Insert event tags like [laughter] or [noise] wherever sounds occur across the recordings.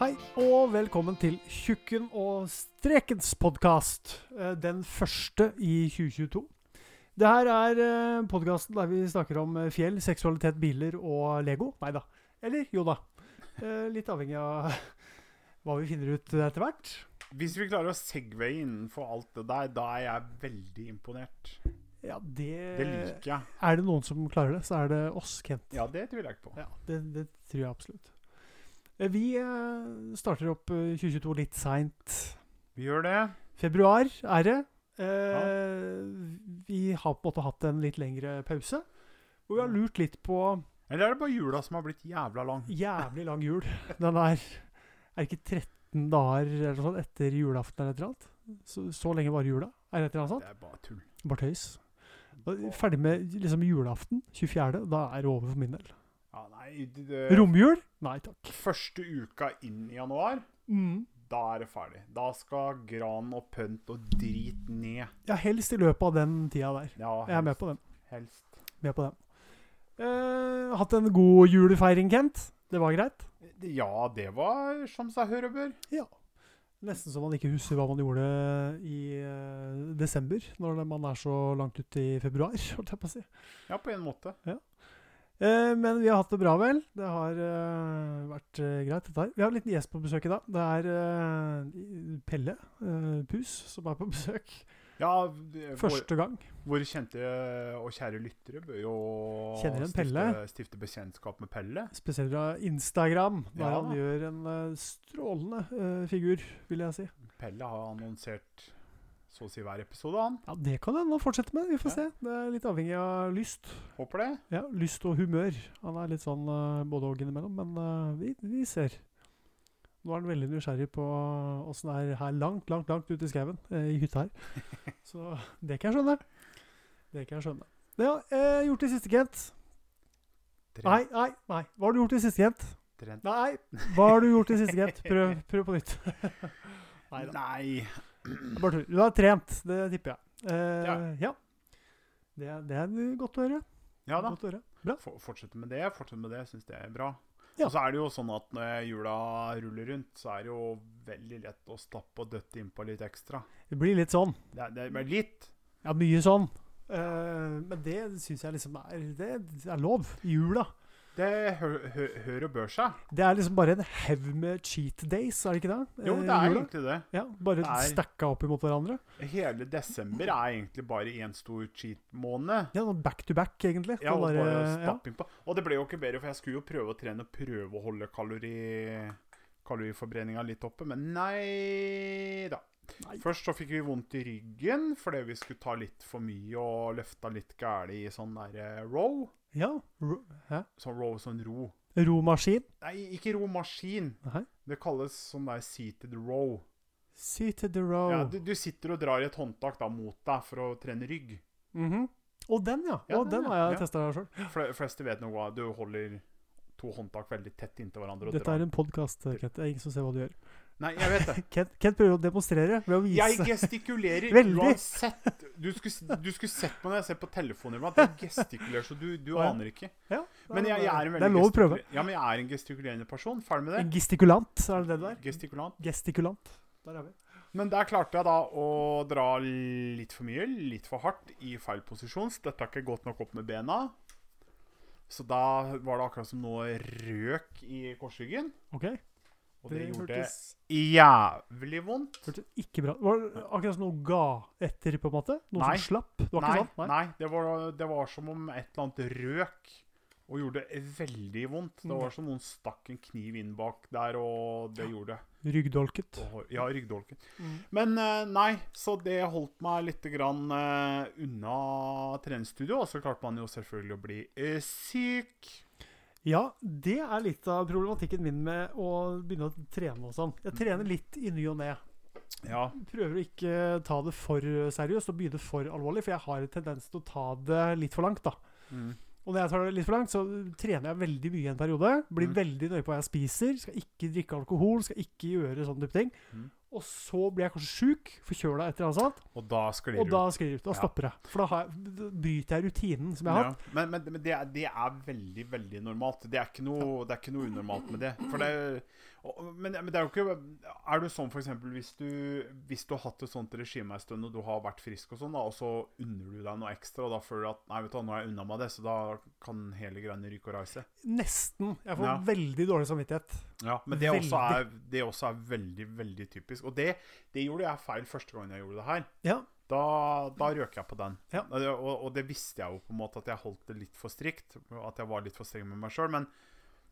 Hei og velkommen til Tjukken og Strekens podkast. Den første i 2022. Det her er podkasten der vi snakker om eh, fjell, seksualitet, biler og Lego. Nei da. Eller jo da. Eh, Litt avhengig av [laughs] hva vi finner ut etter hvert. Hvis vi klarer å segwaye innenfor alt det der, da er jeg veldig imponert. Ja, det, Det liker jeg. Er det noen som klarer det, så er det oss, Kent. Ja, det tviler jeg ikke på. Ja, det, det tror jeg absolutt. Eh, Vi eh, starter opp eh, 2022 litt seint. Vi gjør det. Februar er det. Eh, Vi har på en måte hatt en litt lengre pause. Og vi har lurt litt på Eller er det bare jula som har blitt jævla lang? jævlig lang jul. [laughs] Den er Er ikke 13 dager eller sånt etter julaften eller et eller annet? Så, så lenge var jula? Er det et eller annet sånt? Det er bare tull. Bare tøys. Ferdig med liksom julaften, 24., da er det over for min del. Ja, nei, det, det, Romjul? Nei takk. Første uka inn i januar, Mm. da er det ferdig. Da skal gran og pønt og drit ned. Ja, helst i løpet av den tida der. Ja, Jeg er med på den. Helst. Med på den. Eh, hatt en god julefeiring, Kent. Det var greit. Ja, det var som seg hør og bør. Ja. Nesten så man ikke husker hva man gjorde i eh, desember, når man er så langt ute i februar, [laughs] holdt jeg på å si. Ja, på en måte. Eh, men vi har hatt det bra, vel. Det har eh, vært eh, greit, dette her. Vi har en liten gjest på besøk i dag. Det er eh, Pelle eh, Pus som er på besøk. Ja, det- Første gang. våre kjente og kjære lyttere bør jo stifte, stifte bekjentskap med Pelle. Spesielt fra Instagram, der Ja. han gjør en strålende figur, vil jeg si. Pelle har annonsert så å si hver episode, han. Ja, Det kan hende han fortsetter med. Vi får Ja. se. Det er litt avhengig av lyst. Håper det. Ja, Lyst og humør. Han er litt sånn uh, både og innimellom, men uh, vi, vi ser. Nå er han veldig nysgjerrig på åssen det er her langt, langt langt ute i skauen, eh, i hytta her. [laughs] Så det kan jeg skjønne. Det kan jeg skjønne. Ja, eh, gjort det siste, Kent? Nei, nei, nei. Hva har du gjort det siste, Kent? trent. Nei, hva har du gjort det siste, Kent? Prøv, prøv på nytt. [laughs] Nei. Bare tull. Du har trent, det tipper jeg. Eh, Ja. ja. Det, det er godt å høre. Ja da. Høre. Bra. For, fortsette med det. Fortsette med det. Syns det er bra. Ja. Og så er det jo sånn at når jula ruller rundt, så er det jo veldig lett å stappe og døtte innpå litt ekstra. Det blir litt sånn. Det det blir litt. Ja, mye sånn. Uh, men det syns jeg liksom er Det er lov. I jula. Det hø, hø, hører og bør seg. Det er liksom bare en haug med cheat days, er det ikke det? Jo, Eh, det er jula. egentlig det. Ja, Bare det er- stacka opp imot hverandre. Hele desember er egentlig bare én stor cheat-måned. Ja, back to back, egentlig. Ja, og, bare, bare ja. og det ble jo ikke bedre, for jeg skulle jo prøve å trene og prøve å holde kalori, kaloriforbrenninga litt oppe, men nei da. Nei. Først så fikk vi vondt i ryggen fordi vi skulle ta litt for mye og løfta litt gæli i sånn der eh, row. Ja. ro- Hæ? Sånn ro, sånn ro. Romaskin? Nei, ikke romaskin. Nei. Det kalles sånn der seated row. Seated row. Ja, du, du sitter og drar i et håndtak da mot deg for å trene rygg. Mhm. Og den, ja. Ja, og den, den har jeg Ja. testa sjøl. Fl fleste vet noe Du holder to håndtak veldig tett inntil hverandre Dette drar. er en podkast, Kent. Det er ingen som ser hva du gjør. Nei, jeg vet det. [laughs] Kent, Kent prøver å demonstrere ved å vise Jeg gestikulerer [laughs] Veldig. uansett. Du skulle, du skulle sett meg når jeg ser på telefonen at Jeg gestikulerer så du, du ja. aner ikke. ja, Men jeg, jeg er en veldig Det er lov å prøve. Ja, men jeg er en gestikulerende person. Ferdig med det. En gestikulant, er det det du er? Gestikulant. Gestikulant. Der er vi. Men der klarte jeg da å dra litt for mye, litt for hardt, i feil posisjon. Så dette er ikke godt nok opp med bena. Så da var det akkurat som noe røk i korsryggen. Ok. Og det, Det gjorde hørtes, jævlig vondt. hørtes ikke bra Var det akkurat som noe ga etter, på en måte? Noe Nei. som slapp? Det var Nei, ikke sånn? nei det, var, det var som om et eller annet røk og gjorde veldig vondt. Det Mm. var som noen stakk en kniv inn bak der, og det gjorde Ryggdolket. og- Ja, ryggdolket. Mm. Men eh, nei, så det holdt meg litt grann, eh, unna treningsstudio. Og så klarte man jo selvfølgelig å bli eh, syk. Ja, det er litt av problematikken min med å begynne å trene og sånn. Jeg trener litt i ny og ne. Ja. Prøver å ikke ta det for seriøst og begynne for alvorlig, for jeg har en tendens til å ta det litt for langt, da. Mm. Og når jeg tar det litt for langt, så trener jeg veldig mye i en periode. Blir Mm. veldig nøye på hva jeg spiser. Skal ikke drikke alkohol, skal ikke gjøre sånne type ting. Mm. Og så blir jeg kanskje sjuk, forkjøla et eller annet sånt, Og da sklir og du da sklir ut. Da Ja. stopper det. For da, har jeg, da bryter jeg rutinen som jeg har Ja, hatt. men, men, men det, er, det er veldig, veldig normalt. Det er ikke noe, det er ikke noe unormalt med det. For det og, men, men det er jo ikke Er du sånn f.eks. Hvis, du, hvis du har hatt et sånt regime en stund, og du har vært frisk, og sånn da, og så unner du deg noe ekstra, og da føler du at Nei, vet du nå er jeg unna meg det, så da kan hele greiene ryke og reise. Nesten. Jeg får Ja. veldig dårlig samvittighet. Ja, Men det også, er, det også er veldig, veldig typisk. Og det, det gjorde jeg feil første gangen jeg gjorde det her. Ja. Da, da røk jeg på den. Ja. Og, og det visste jeg jo på en måte at jeg holdt det litt for strikt. At jeg var litt for streng med meg sjøl. Men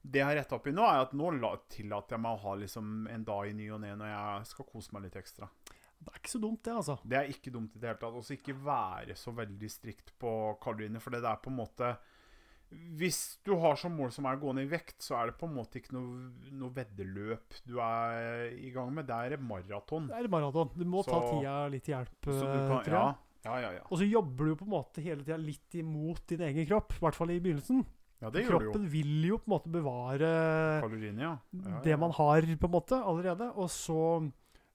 det jeg har retta opp i nå, er at nå la, tillater jeg meg å ha liksom en dag i ny og ne når jeg skal kose meg litt ekstra. Det er ikke så dumt, det, altså. Det er ikke dumt i det hele tatt. Også ikke være så veldig strikt på kaloriene, for det er på en måte Hvis du har som mål som er å gå ned i vekt, så er det på en måte ikke noe, noe veddeløp du er i gang med. Det er maraton. Det er maraton. Du må ta tida litt til hjelp, Så eh, kan, tror jeg. ja, ja, ja. Og så jobber du på en måte hele tida litt imot din egen kropp, i hvert fall i begynnelsen. Ja, det gjør du jo. Kroppen vil jo på en måte bevare Kaloriene, ja. ja, ja. det man har på en måte allerede, og så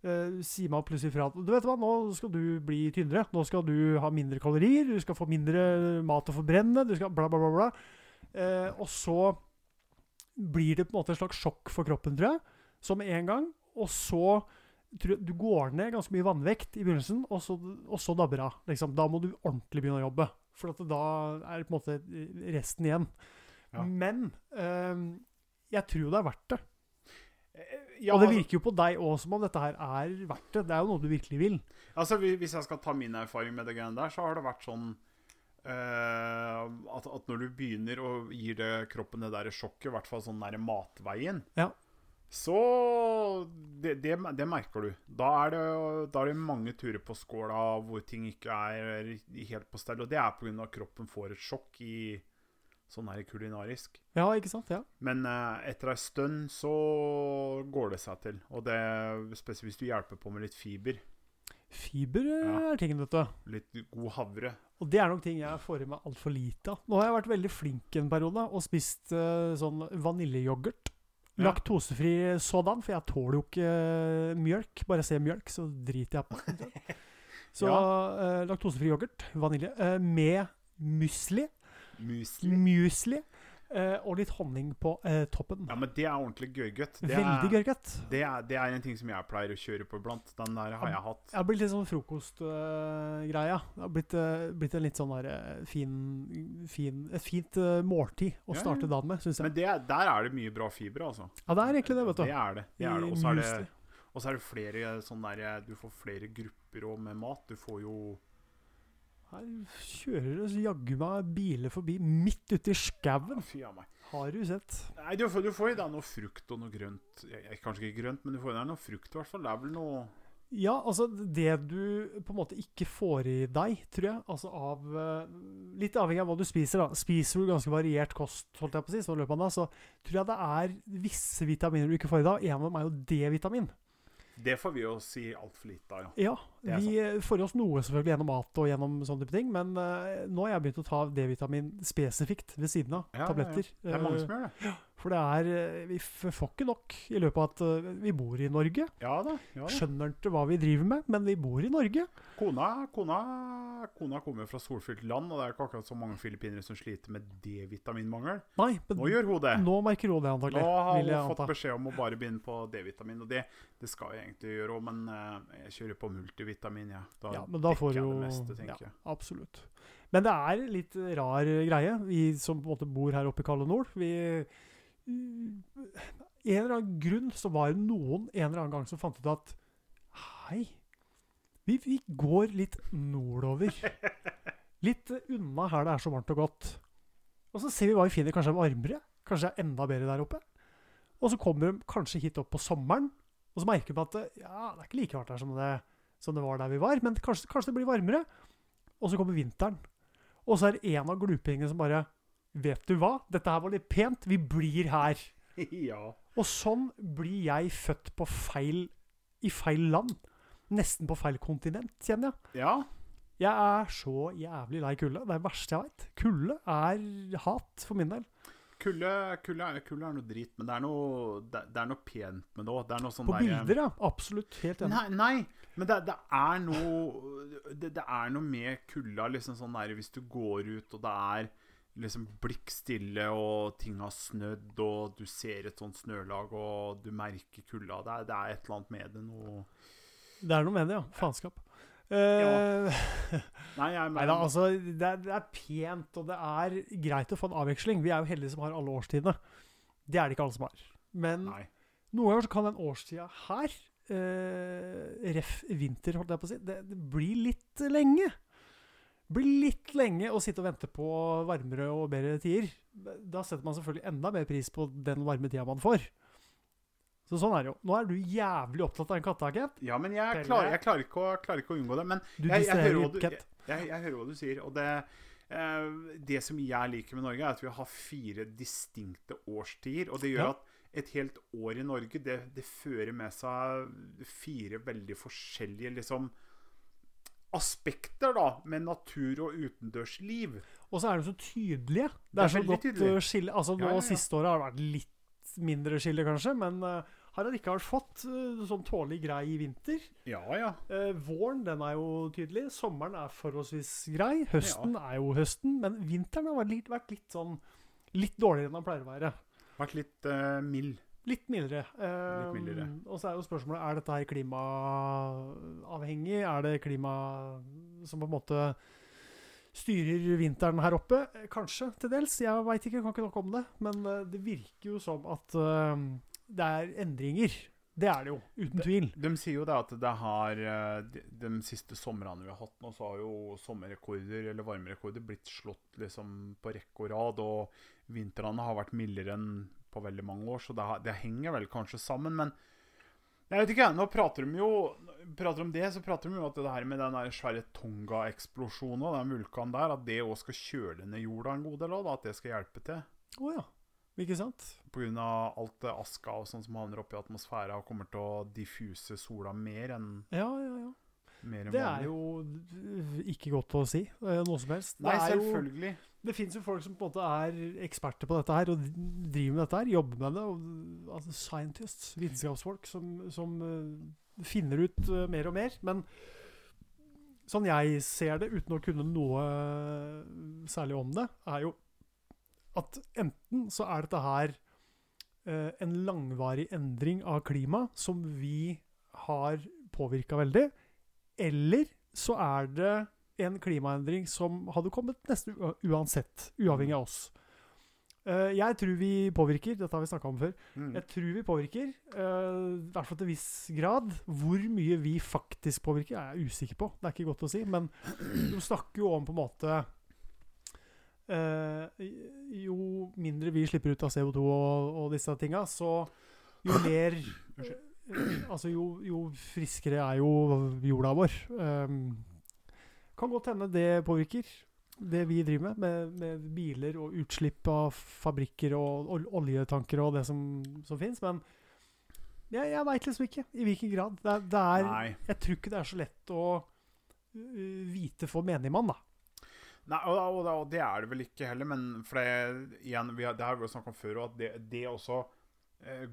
eh, sier man plutselig fra at du vet hva, nå skal du bli tynnere. Nå skal du ha mindre kalorier, du skal få mindre mat å forbrenne, du skal bla, bla, bla. bla. Eh, og så blir det på en måte et slags sjokk for kroppen, tror jeg, som en gang. Og så tror jeg du går ned ganske mye vannvekt i begynnelsen, og så, og så dabber det av. Liksom. Da må du ordentlig begynne å jobbe. For at da er det på en måte resten igjen. Ja. Men eh, jeg tror det er verdt det. Eh, Ja, og det virker jo på deg òg som om dette her er verdt det. Det er jo noe du virkelig vil. Altså, Hvis jeg skal ta min erfaring med det greiene der, så har det vært sånn eh, at, at når du begynner og gir det kroppen det der sjokket, i hvert fall sånn der matveien, Ja. Så det, det, det merker du. Da er, det, da er det mange turer på skåla hvor ting ikke er helt på stell. Og det er pga. at kroppen får et sjokk i sånn her kulinarisk. Ja, ikke sant? Ja. Men eh, etter ei stund så går det seg til. Og det spesielt hvis du hjelper på med litt fiber. Fiber eh, Ja. er tingen, vet du. Litt god havre. Og det er nok ting jeg får i meg altfor lite av. Nå har jeg vært veldig flink en periode og spist eh, sånn vaniljeyoghurt. Ja. Laktosefri sådan, for jeg tåler jo ikke eh, mjølk. Bare jeg ser mjølk, så driter jeg på det. [laughs] Så eh, laktosefri yoghurt, vanilje, uh, med musli, Musli. musli og litt honning på eh, toppen. Ja, men det er ordentlig gørrgøtt. Veldig gørrgøtt. det, det er en ting som jeg pleier å kjøre på iblant. Den der har jeg hatt. Det har blitt litt sånn frokostgreia. det har blitt, eh, blitt en litt sånn der, eh, fin, fin Et fint eh, måltid å starte dagen med, syns jeg. Men det, er- der er det mye bra fiber, altså. Ja, det er egentlig det, vet du. Det er det. det, det. Og så er det, og så er det flere sånn der Du får flere grupper òg med mat. Du får jo Her kjører det jaggu meg biler forbi midt ute i skauen. Fy av meg. Har du sett? Nei, du får, du får i deg noe frukt og noe grønt. Kanskje ikke grønt, men du får i deg noe frukt i hvert fall. Det er vel noe Ja, altså det du på en måte ikke får i deg, tror jeg, altså av eh, Litt avhengig av hva du spiser, da. Spiser du ganske variert kost, holdt jeg på å si, så, løpet av da, så tror jeg det er visse vitaminer du ikke får i deg. En av dem er jo D-vitamin. Det får vi jo si altfor lite av, ja. Ja, vi eh, får i oss noe selvfølgelig gjennom mat og gjennom sånne type ting, men uh, nå har jeg begynt å ta D-vitamin spesifikt ved siden av Ja, ja, ja. tabletter. Det er mange Eh, som gjør det. For det er eh, Vi får ikke nok i løpet av at eh, vi bor i Norge. Ja da. Ja, da. Skjønner ikke hva vi driver med, men vi bor i Norge. Kona, kona, kona kommer fra solfylt land, og det er ikke akkurat så mange filippinere som sliter med D-vitaminmangel. Nei, men Nå gjør hun det. nå merker hun det Nå har hun fått beskjed om å bare begynne på D-vitamin, og det, det skal jeg egentlig gjøre òg, men eh, jeg kjører på multivitamin, jeg. Da, Ja, men da får jeg jo det meste, tenker jeg. Ja, Absolutt. Men det er litt rar greie, vi som på en måte bor her oppe i Kalde Nord. Vi En eller annen grunn så var det noen en eller annen gang som fant ut at Hei, vi, vi går litt nordover. Litt unna her det er så varmt og godt. Og så ser vi hva vi finner kanskje er varmere. Kanskje det er enda bedre der oppe. Og så kommer de kanskje hit opp på sommeren, og så merker vi at det, ja, det er ikke like varmt her som det, som det var der vi var, men kanskje, kanskje det blir varmere. Og så kommer vinteren. Og så er det en av glupingene som bare Vet du hva? Dette her var litt pent. Vi blir her. [laughs] ja. Og sånn blir jeg født på feil i feil land. Nesten på feil kontinent, kjenner jeg. ja. Jeg er så jævlig lei kulde. Det er det verste jeg veit. Kulde er hat for min del. kulde, kulde, er, kulde er noe drit, men det er noe, det, det er noe pent med det òg. Er sånn På der- bilder, ja. Absolutt. Helt enig. Nei, nei men det, det er noe det, det er noe med kulda, liksom sånn der Hvis du går ut, og det er liksom blikkstille, og ting har snødd, og du ser et sånt snølag, og du merker kulda Det det er et eller annet med det. Noe Det er noe med det, ja. Faenskap. Ja. [laughs] Nei, Nei da, altså, det er, det er pent, og det er greit å få en avveksling. Vi er jo heldige som har alle årstidene. Det er det ikke alle som har. Men Nei. noen ganger så kan den årstida her, eh, ref vinter, holdt jeg på å si, det, det blir litt lenge. Blir litt lenge å sitte og vente på varmere og bedre tider. Da setter man selvfølgelig enda mer pris på den varme tida man får. Så sånn er det jo. Nå er du jævlig opptatt av en katteagent. Ja, men jeg klar, jeg klarer, ikke, å, klarer ikke å unngå det. Men jeg, jeg, jeg hører hva du sier. Og det, eh, det som jeg liker med Norge, er at vi har fire distinkte årstider. Og det gjør Ja. at et helt år i Norge, det, det fører med seg fire veldig forskjellige liksom aspekter da, med natur og utendørsliv. Og så er de så tydelige. Det Det er, så godt tydelig. uh, skille. Altså, nå Ja, ja, ja. Siste året har det vært litt mindre skille, kanskje, men uh, har allikevel fått uh, sånn tålelig grei i vinter. Ja, ja. Uh, våren den er jo tydelig. Sommeren er forholdsvis grei. Høsten er jo høsten. Men vinteren har vært litt, vært litt sånn Litt dårligere enn den pleier å være. Vært litt eh, mild. Litt mildere. Litt mildere. Og så er jo spørsmålet er dette her klimaavhengig. Er det klima som på en måte styrer vinteren her oppe? Kanskje, til dels. Jeg veit ikke, kan ikke nok om det. Men eh, det virker jo som at uh, det er endringer. Det er det jo, uten tvil. De sier jo det at det har eh, de, de siste somrene vi har hatt nå, så har jo sommerrekorder eller varmerekorder blitt slått liksom på rekke og rad. Og vintrene har vært mildere enn på veldig mange år, så det, det henger vel kanskje sammen. Men jeg vet ikke, nå prater de jo prater om det, så prater de jo at det her med den der svære Tonga-eksplosjonen og den vulkanen der, at det òg skal kjøle ned jorda en god del òg, at det skal hjelpe til. Å ja. Ikke sant? Pga. alt det aska og sånn som havner oppi atmosfæra og kommer til å diffuse sola mer enn Ja, ja, ja. Det er jo ikke godt å si eh, noe som helst. Nei, det er jo. Det fins jo folk som på en måte er eksperter på dette her og driver med dette her, jobber med det. Og, altså scientists, vitenskapsfolk, som, som uh, finner ut uh, mer og mer. Men sånn jeg ser det, uten å kunne noe særlig om det, er jo at enten så er dette her uh, en langvarig endring av klima som vi har påvirka veldig, eller så er det en klimaendring som hadde kommet nesten uansett, uavhengig av oss. Uh, jeg tror vi påvirker, dette har vi snakka om før. Mm. Jeg tror vi påvirker, eh, i hvert fall til viss grad. Hvor mye vi faktisk påvirker, er jeg usikker på. Det er ikke godt å si. Men de snakker jo om på en måte uh, Jo mindre vi slipper ut av CO2 og, og disse tinga, så jo [coughs] mer [clears throat] Altså, jo, jo friskere er jo jorda vår. Um, kan godt hende det påvirker det vi driver med, med, med biler og utslipp av fabrikker og ol oljetanker og det som, som fins. Men jeg, jeg veit liksom ikke i hvilken grad. Det det er, jeg tror ikke det er så lett å uh, vite for menigmann, da. Nei, og, og, og det er det vel ikke heller, men for det, igjen, vi har, det har vi jo snakket om før, og at det, det også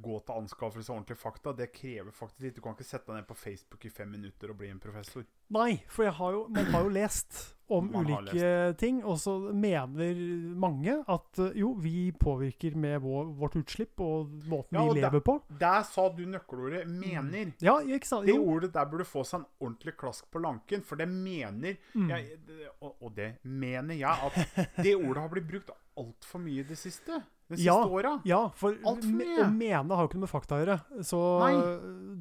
gå til anskaffelse av ordentlige fakta, det krever faktisk litt. Du kan ikke sette deg ned på Facebook i fem minutter og bli en professor. Nei, for har jo, man har jo lest om Man ulike ulike ting, og så mener mange at uh, jo, vi påvirker med vår, vårt utslipp og måten Ja, og vi lever lever på. Der sa du nøkkelordet 'mener'. Ja, ikke sant? Det ordet der burde få seg en ordentlig klask på lanken, for det mener Mm. jeg, og, og det mener jeg at det ordet har blitt brukt altfor mye i det siste. De siste Ja. åra. Ja, for Alt for mye. å mene har jo ikke noe med fakta å gjøre. Så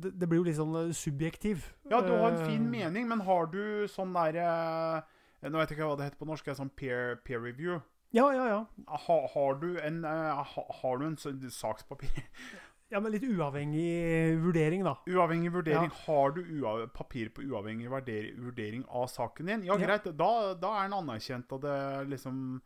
det, det blir jo litt sånn uh, subjektiv. Ja, du har en fin Eh, mening, men har du sånn der eh, Nå vet jeg ikke hva det heter på norsk. Sånn peer, peer review. Ja, ja, ja. Ha, har du en, eh, ha, har du en sånn sakspapir [laughs] Ja, Men litt uavhengig vurdering, da. Uavhengig vurdering. Har du uav, papir på uavhengig vurdering av saken din? Ja, Ja. greit. Da, da er den anerkjent, og det liksom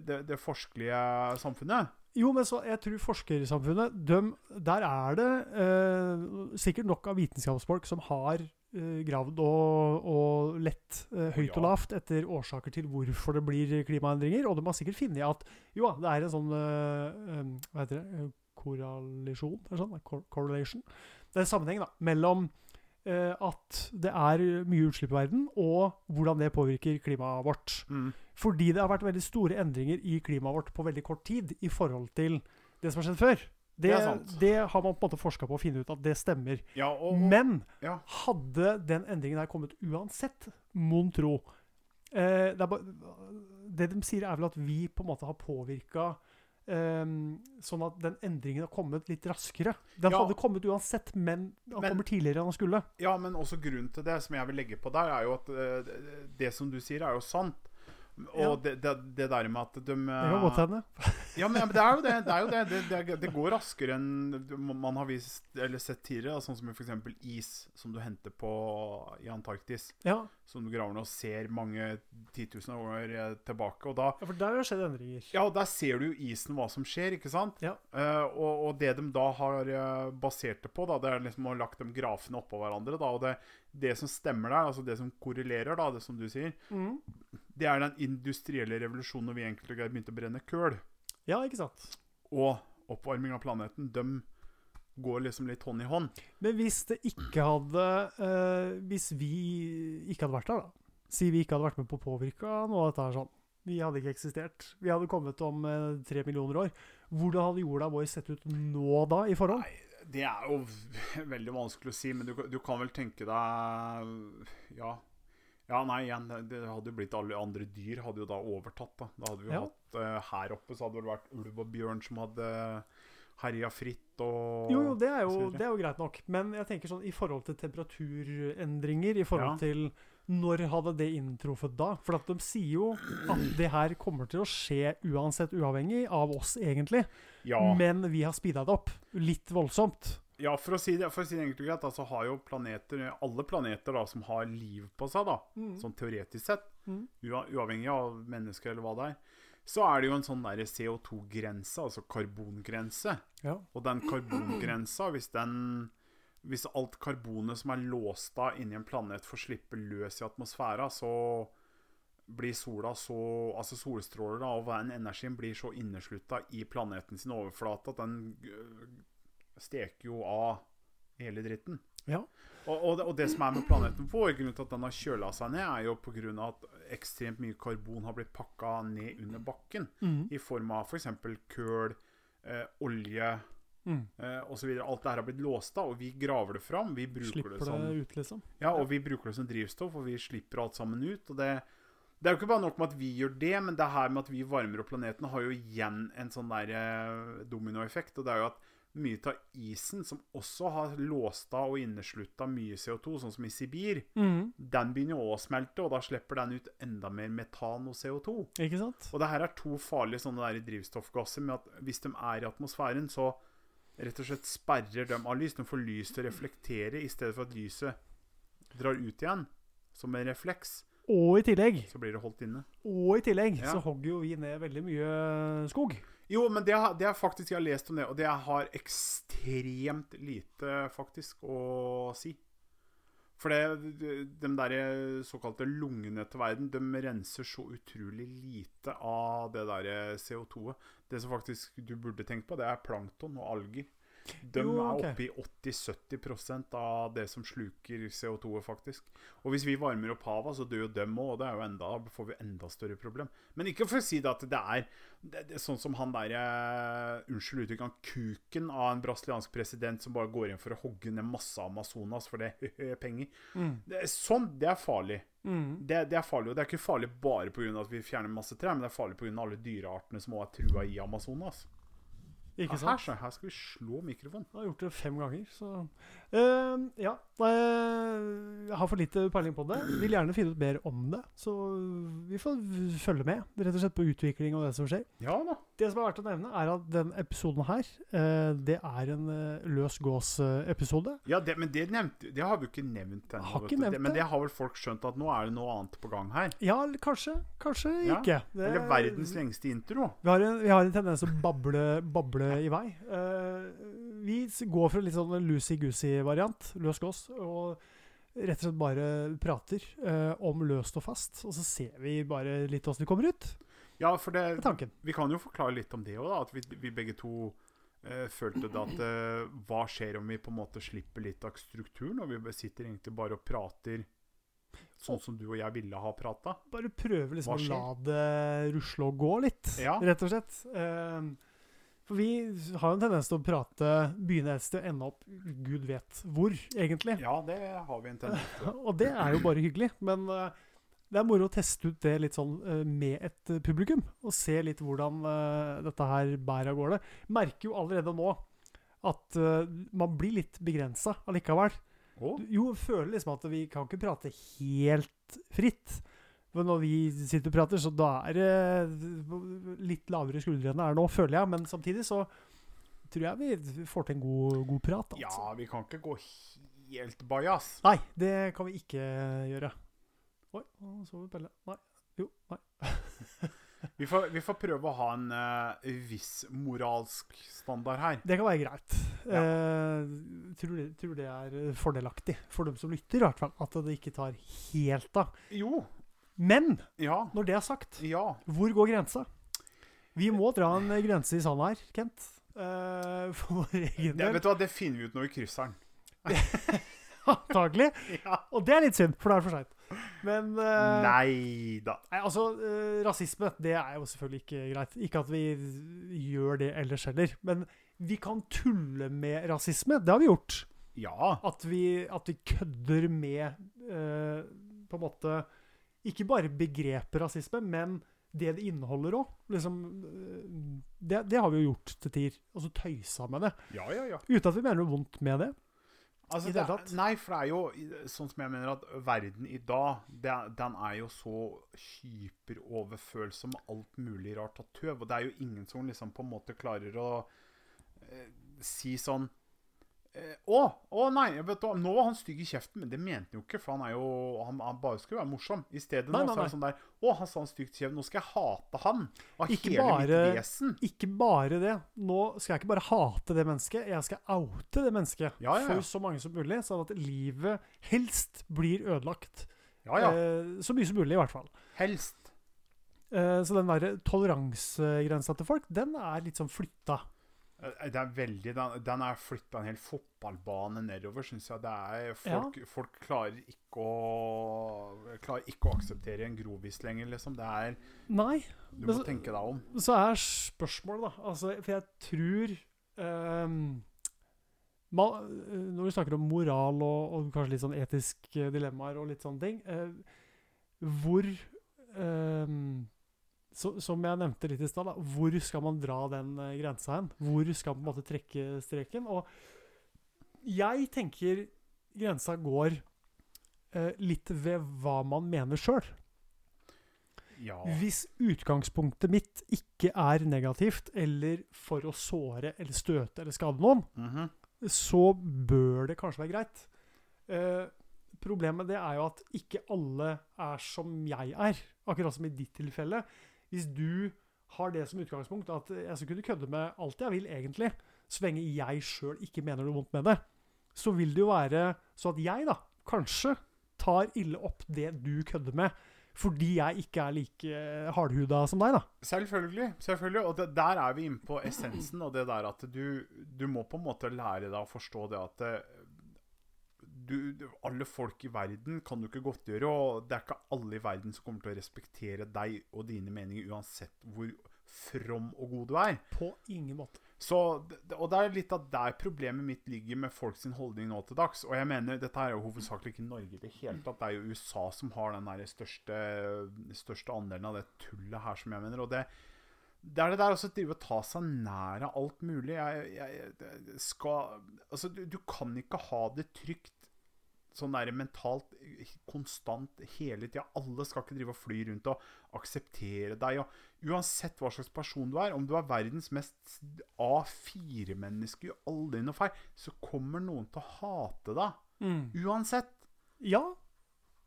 det, det forskelige samfunnet. Jo, men så jeg tror forskersamfunnet de, Der er det eh, sikkert nok av vitenskapsfolk som har eh, gravd og, og lett eh, høyt og lavt etter årsaker til hvorfor det blir klimaendringer. Og de har sikkert funnet at jo da, det er en sånn eh, Hva heter det? Eh, Korrelasjon? Er sånn? Correlation? Det er en sammenheng da, mellom at det er mye utslipp i verden, og hvordan det påvirker klimaet vårt. Mm. Fordi det har vært veldig store endringer i klimaet vårt på veldig kort tid i forhold til det som har skjedd før. Det, Det det har man på en måte forska på å finne ut at det stemmer. Ja, og, Men ja. hadde den endringen her kommet uansett, mon tro eh, det, det de sier, er vel at vi på en måte har påvirka sånn at den endringen har kommet litt raskere. Den Ja. hadde kommet uansett, men han Men- kommer tidligere enn den skulle. Ja, men også grunnen til det som jeg vil legge på der, er jo at det, det som du sier, er jo sant. Og det, det, det der med at de Det kan godt hende. Ja, men, det er jo det. Det, er jo det. Går raskere enn man har vist, eller sett tidligere. Sånn som f.eks. is som du henter på i Antarktis. Ja, Som du graver ned og ser mange titusener år eh, tilbake. Og da ja, for der har det skjedd endringer. Ja, og der ser du jo isen hva som skjer, ikke sant? Ja. Uh, og, og det de da har eh, basert det på, da, det er liksom å ha lagt de grafene oppå hverandre. Da, og det, det som stemmer der, altså det som korrelerer, da, det som du sier, Mhm. Det er den industrielle revolusjonen når vi enkelt og greit begynte å brenne køl. Ja, ikke sant. Og oppvarming av planeten, de går liksom litt hånd i hånd. Men hvis det ikke hadde eh, Hvis vi ikke hadde vært der, da Si vi ikke hadde vært med på å påvirke noe av dette her sånn. Vi hadde ikke eksistert. Vi hadde kommet om eh, tre millioner år. Hvordan hadde jorda vår sett ut nå da, i forhold? Nei, det er jo veldig vanskelig å si, men du, du kan vel tenke deg Ja. Ja, nei, igjen, det- hadde jo blitt alle andre dyr hadde jo da overtatt. Da Da hadde vi jo Ja. hatt uh, Her oppe så hadde det vært ulv og bjørn som hadde herja fritt og Jo, jo, det er jo, det er jo greit nok. Men jeg tenker sånn i forhold til temperaturendringer, i forhold Ja. til når hadde det inntruffet da? For at de sier jo at det her kommer til å skje uansett, uavhengig av oss, egentlig. Ja, Men vi har speeda det opp litt voldsomt. Ja for, å si det, for å si det egentlig greit, så har jo planeter Alle planeter da som har liv på seg, da, sånn teoretisk sett, Mm. uavhengig av mennesker eller hva det er, så er det jo en sånn der CO2-grense, altså karbongrense. Ja. Og den karbongrensa, hvis den Hvis alt karbonet som er låst da inni en planet, får slippe løs i atmosfæra, så blir sola så Altså solstråler da, og energien blir så inneslutta i planeten sin overflate at den steker jo av hele dritten. Ja. Og, og, det, og det som er med planeten vår, grunnen til at den har kjøla seg ned, er jo pga. at ekstremt mye karbon har blitt pakka ned under bakken. Mm. I form av f.eks. køl, eh, olje Mm. eh, osv. Alt det her har blitt låst av, og vi graver det fram. Vi bruker Slipper det det som ut, liksom. ja, og vi bruker det som drivstoff, og vi slipper alt sammen ut. Og det, det er jo ikke bare nok med at vi gjør det, men det her med at vi varmer opp planeten, har jo igjen en sånn der eh, dominoeffekt. Og det er jo at mye av isen, som også har låst av og inneslutta mye CO2, sånn som i Sibir, Mm. den begynner jo å smelte, og da slipper den ut enda mer metan og CO2. Ikke sant? Og det her er to farlige sånne der drivstoffgasser med at hvis de er i atmosfæren, så rett og slett sperrer de av lys. De får lys til å reflektere i stedet for at lyset drar ut igjen som en refleks. Og i tillegg, Så blir det holdt inne. og i tillegg Ja. så hogger jo vi ned veldig mye skog. Jo, men det, det er faktisk jeg har lest om det, og det har ekstremt lite faktisk å si. For det, de, de der såkalte lungene til verden, de renser så utrolig lite av det der CO2-et. Det som faktisk du burde tenkt på, det er plankton og alger. De Jo, okay. er oppe i 80-70% av det som sluker CO2-et, faktisk. Og hvis vi varmer opp havet, så dør jo dem òg, og det er jo enda, da får vi enda større problem. Men ikke for å si det at det er, det, det er sånn som han der eh, Unnskyld uttrykket, han kuken av en brasiliansk president som bare går inn for å hogge ned masse Amazonas for det er penger. Det er, sånn, det er farlig. Mm. Det, det er farlig, og det er ikke farlig bare pga. at vi fjerner masse trær, men det er farlig pga. alle dyreartene som også er trua i Amazonas. Ikke Her, sant? så, her skal vi slå mikrofonen. Jeg har gjort det fem ganger, så uh, Ja. eh, jeg har for lite peiling på det. Vil gjerne finne ut mer om det. Så vi får følge med, rett og slett, på utvikling og det som skjer. Ja da. Det som er verdt å nevne, er at den episoden her, eh, det er en eh, løs gås-episode. Ja, det, men det, nevnte, det har vi jo ikke nevnt ennå. Har ikke nevnt Det- Men det. har vel folk skjønt at nå er det noe annet på gang her. Ja, kanskje. Kanskje Ja, ikke. Det- Eller verdens lengste intro. Vi har, en, vi har en tendens til å bable, bable i vei. Eh, vi går for en litt sånn loosey-goosey-variant, løs gås, og rett og slett bare prater eh, om løst og fast. Og så ser vi bare litt åssen vi kommer ut. Ja, for Det det, vi kan jo forklare litt om det òg, at vi, vi begge to eh, følte da at eh, Hva skjer om vi på en måte slipper litt av strukturen, og vi sitter egentlig bare og prater sånn som du og jeg ville ha prata? Bare prøve liksom å la det rusle og gå litt, Ja. rett og slett. Eh, for vi har jo en tendens til å prate, begynne et sted, ende opp gud vet hvor, egentlig. Ja, det har vi en tendens til. [laughs] Og det er jo bare hyggelig. Men eh, det er moro å teste ut det litt sånn eh, med et eh, publikum. Og se litt hvordan eh, dette her bærer av gårde. Merker jo allerede nå at man blir litt begrensa allikevel. Oh. Jo, føler liksom at vi kan ikke prate helt fritt. Men når vi sitter og prater, så da er det litt lavere skuldre enn det er nå, føler jeg. Men samtidig så tror jeg vi får til en god, god prat. Altså. Ja, vi kan ikke gå helt bajas. Nei, det kan vi ikke gjøre. Oi, nå sover Pelle. Nei. Jo, nei. [laughs] Vi får, vi får prøve å ha en uh, viss moralsk standard her. Det kan være greit. Ja. Eh, tror, det, tror det er fordelaktig for dem som lytter, i hvert fall. At det ikke tar helt av. Jo. Men Ja. når det er sagt, Ja. hvor går grensa? Vi må dra en grense i sanda her, Kent. Eh, for vår egen Det, vet du hva, det finner vi ut når vi krysser den. [laughs] [laughs] Antagelig. Ja. Og det er litt synd, for da er det for seint. Men uh, Nei da. Nei, altså, uh, rasisme, det er jo selvfølgelig ikke greit. Ikke at vi gjør det ellers heller. Men vi kan tulle med rasisme. Det har vi gjort. Ja. At vi, at vi kødder med uh, på en måte Ikke bare begrepet rasisme, men det det inneholder òg. Liksom, det, det har vi jo gjort til tider. Altså tøysa med det. Ja, ja, ja. Uten at vi mener noe vondt med det. Altså, I det hele tatt. nei, for det er jo sånn som jeg mener at verden i dag, det, den er jo så hyperoverfølsom med alt mulig rart og tøv. Og det er jo ingen som liksom på en måte klarer å eh, si sånn å, å nei, vet du, nå var han stygg i kjeften, men det mente han jo ikke, for han er jo Han, han bare skulle være morsom. I stedet Nei, nå nei, så er det sånn der Å, han sa han stygt i kjeften, nå skal jeg hate han. Av Ikke hele bare- mitt vesen. Ikke bare det. Nå skal jeg ikke bare hate det mennesket, jeg skal oute det mennesket Ja, ja, ja. for så mange som mulig, sånn at livet helst blir ødelagt. Ja, ja. Eh, så mye som mulig, i hvert fall. Helst. Eh, så den der toleransegrensa til folk, den er litt sånn flytta. Eh, Det er veldig, Den, den er flytta en hel fotballbane nedover, syns jeg. Det er, folk, folk klarer ikke å Klarer ikke å akseptere en grovis lenger, liksom. Det er Nei, Du må så- tenke deg om. så er spørsmålet, da altså, For jeg tror um, man, eh, Når vi snakker om moral og, og kanskje litt sånn etiske dilemmaer og litt sånne ting uh, Hvor ehm, så, Som jeg nevnte litt i stad, hvor skal man dra den eh, grensa hen? Hvor skal man på en måte trekke streken? Og jeg tenker grensa går eh, litt ved hva man mener sjøl. Ja. Hvis utgangspunktet mitt ikke er negativt, eller for å såre eller støte eller skade noen, Mhm. så bør det kanskje være greit. Eh, problemet det er jo at ikke alle er som jeg er, akkurat som i ditt tilfelle. Hvis du har det som utgangspunkt at jeg skal kunne kødde med alt jeg vil, egentlig, så lenge jeg sjøl ikke mener noe vondt med det, så vil det jo være så at jeg, da, kanskje tar ille opp det du kødder med, fordi jeg ikke er like hardhuda som deg, da. Selvfølgelig. selvfølgelig. Og det, der er vi inne på essensen, og det der at du, du må på en måte lære deg å forstå det at eh, du, du, alle folk i verden kan du ikke godtgjøre, og det er ikke alle i verden som kommer til å respektere deg og dine meninger, uansett hvor from og god du er. På ingen måte. Så, og det er litt av der problemet mitt ligger med folks holdning nå til dags. Og jeg mener, dette er jo hovedsakelig ikke Norge i det hele tatt. Det er jo USA som har den der største, største andelen av det tullet her, som jeg mener. Og det, det er det der også å drive og ta seg nær av alt mulig. Jeg, jeg, jeg skal Altså, du, du kan ikke ha det trygt sånn der mentalt konstant hele tida. Alle skal ikke drive og fly rundt og akseptere deg. Og uansett hva slags person du er, om du er verdens mest A4-menneske, gjør aldri noe feil, så kommer noen til å hate deg. Uansett. Ja.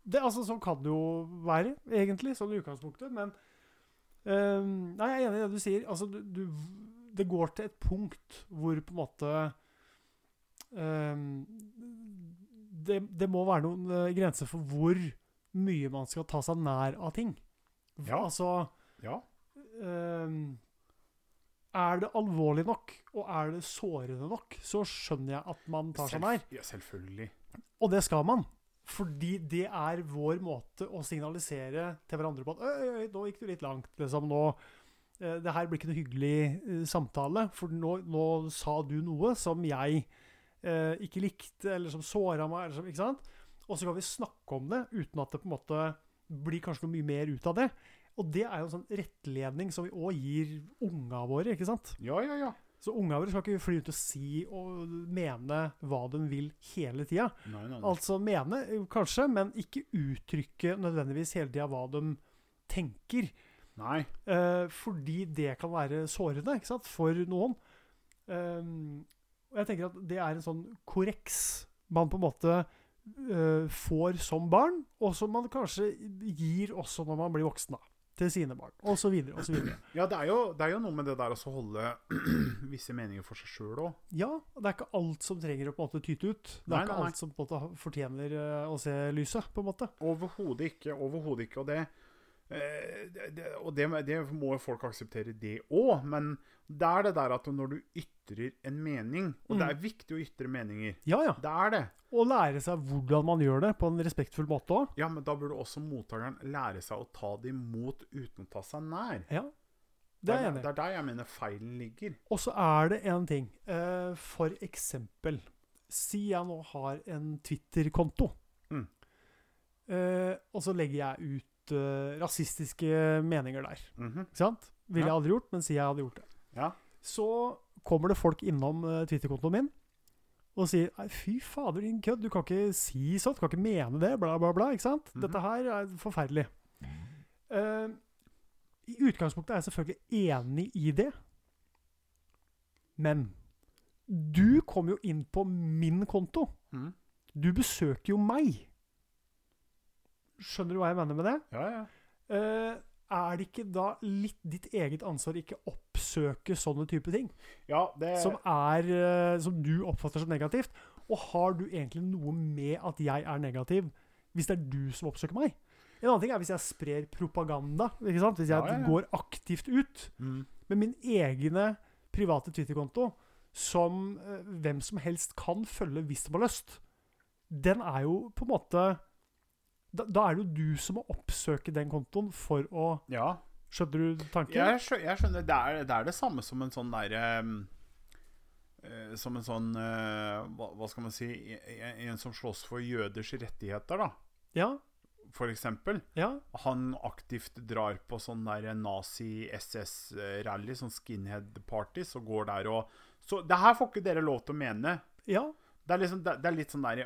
Det, altså, sånn kan det jo være, egentlig, sånn i utgangspunktet. Men um, Nei, jeg er enig i det du sier. Altså, du, du, det går til et punkt hvor på en måte ehm, det, det må være noen eh, grenser for hvor mye man skal ta seg nær av ting. Ja. Altså Ja. ehm, Er det alvorlig nok, og er det sårende nok, så skjønner jeg at man tar seg nær. ja, selvfølgelig. Og det skal man. Fordi det er vår måte å signalisere til hverandre på at Øy, øy, nå gikk du litt langt. Liksom, nå, eh, det her blir ikke noe hyggelig eh, samtale, for nå, nå sa du noe som jeg eh, ikke likte, eller som såra meg. Eller som, ikke sant? Og så kan vi snakke om det uten at det på en måte blir kanskje noe mye mer ut av det. Og det er jo en sånn rettledning som vi òg gir unga våre. ikke sant? Ja, ja, ja. Så unga våre skal ikke fly ut og si og mene hva de vil hele tida. Altså mene, eh, kanskje, men ikke uttrykke nødvendigvis hele tida hva de tenker. nei. Eh, fordi det kan være sårende ikke sant, for noen. Um, og jeg tenker at det er en sånn korreks man på en måte uh, får som barn, og som man kanskje gir også når man blir voksen. da, Til sine barn, osv. osv. [clears throat] Ja, det er, jo, det er jo noe med det der å holde [clears throat] visse meninger for seg sjøl òg. Ja, det er ikke alt som trenger å på en måte tyte ut. Det er Nei, ikke nei, nei. alt som på en måte fortjener eh, å se lyset, på en måte. Overhodet ikke. Overhodet ikke. Og det, eh, det, og det, det må folk akseptere, det òg. Men det er det der at når du ytrer en mening Og det er viktig å ytre meninger. Ja, ja. Det er det. Og lære seg hvordan man gjør det på en respektfull måte òg. Ja, men da burde også mottakeren lære seg å ta det imot uten å ta seg nær. Ja, det er jeg det, enig i. det er der jeg mener feilen ligger. Og så er det en ting. Eh, for eksempel Si jeg nå har en Twitter-konto. Mm. Eh, og så legger jeg ut eh, rasistiske meninger der. Mhm. Ikke sant? Ville Ja. jeg aldri gjort, men si jeg hadde gjort det. Ja. Så kommer det folk innom eh, Twitter-kontoen min og sier Nei, fy fader, din kødd, du kan ikke si sånt, du kan ikke mene det, bla, bla, bla. ikke sant? Mhm. Dette her er forferdelig. Uh, I utgangspunktet er jeg selvfølgelig enig i det. Men du kom jo inn på min konto. Mm. Du besøker jo meg. Skjønner du hva jeg mener med det? Ja, ja. Uh, er det ikke da litt ditt eget ansvar ikke ikke oppsøke sånne type ting? ja det Som, er, eh, som du oppfatter som negativt? Og har du egentlig noe med at jeg er negativ, hvis det er du som oppsøker meg? En annen ting er hvis jeg sprer propaganda. Hvis jeg Ja, ja, ja. går aktivt ut mm. med min egne private Twitter-konto, som eh, hvem som helst kan følge hvis de har lyst, den er jo på en måte da, da er det jo du som må oppsøke den kontoen for å Ja. Skjønner du tanken? Jeg, skjønner, jeg skjønner. Det er, det er det samme som en sånn derre Som en sånn uh, hva, hva skal man si En, en som slåss for jøders rettigheter, da. Ja. For eksempel. Ja. Han aktivt drar på sånn der nazi-SS-rally, sånn skinhead-party, og går der og Så det her får ikke dere lov til å mene. Ja. Det er, liksom, det, det er litt sånn der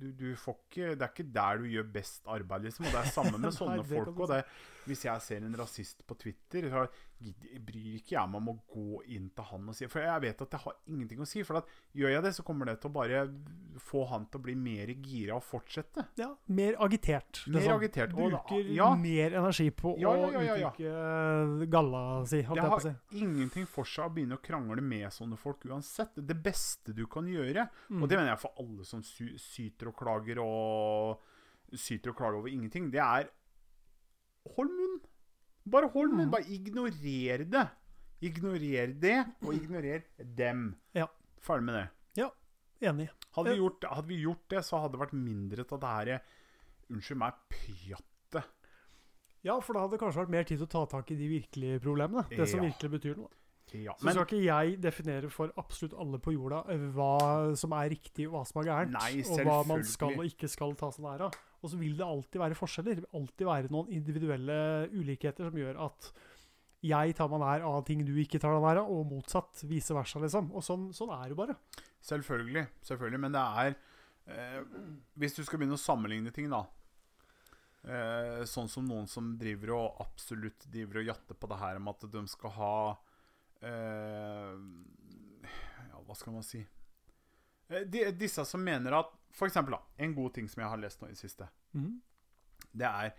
du, du ikke, Det er ikke der du gjør best arbeid, liksom. Og det er samme med [laughs] sånne Nei, folk. det, hvis jeg ser en rasist på Twitter, så gidder- bryr ikke jeg meg om å gå inn til han og si For jeg vet at det har ingenting å si. For at gjør jeg det, så kommer det til å bare få han til å bli mer gira og fortsette. ja. Mer agitert. Mer sånn. agitert, Bruker ja. mer energi på Ja, ja, å uttrykke galla si, Det har si. ingenting for seg å begynne å krangle med sånne folk uansett. Det beste du kan gjøre, Mm. og det mener jeg for alle som sy syter og klager og syter og klager over ingenting, det er Hold munn! Bare hold. Mm. Bare ignorer det. Ignorer det, og ignorer dem. Ja. Ferdig med det. Ja, Enig. Hadde vi, gjort, hadde vi gjort det, så hadde det vært mindre av det her Unnskyld meg, pjattet. Ja, for da hadde det kanskje vært mer tid til å ta tak i de virkelige problemene. Det som Ja. virkelig betyr noe. Ja. Så Men skal ikke jeg definere for absolutt alle på jorda eh, hva som er riktig, og hva som er gærent. Nei, og hva man skal og ikke skal ta seg nær av. Og så vil det alltid være forskjeller. Det vil alltid være noen individuelle ulikheter som gjør at jeg tar meg nær av ting du ikke tar deg nær av, og motsatt. Vice versa, liksom. Og sånn, sånn er det bare. Selvfølgelig. selvfølgelig Men det er eh, Hvis du skal begynne å sammenligne ting, da eh, Sånn som noen som driver og absolutt driver og jatter på det her om at de skal ha Ja, hva skal man si Eh, de, Disse som mener at For eksempel, da. En god ting som jeg har lest nå i det siste, Mhm. det er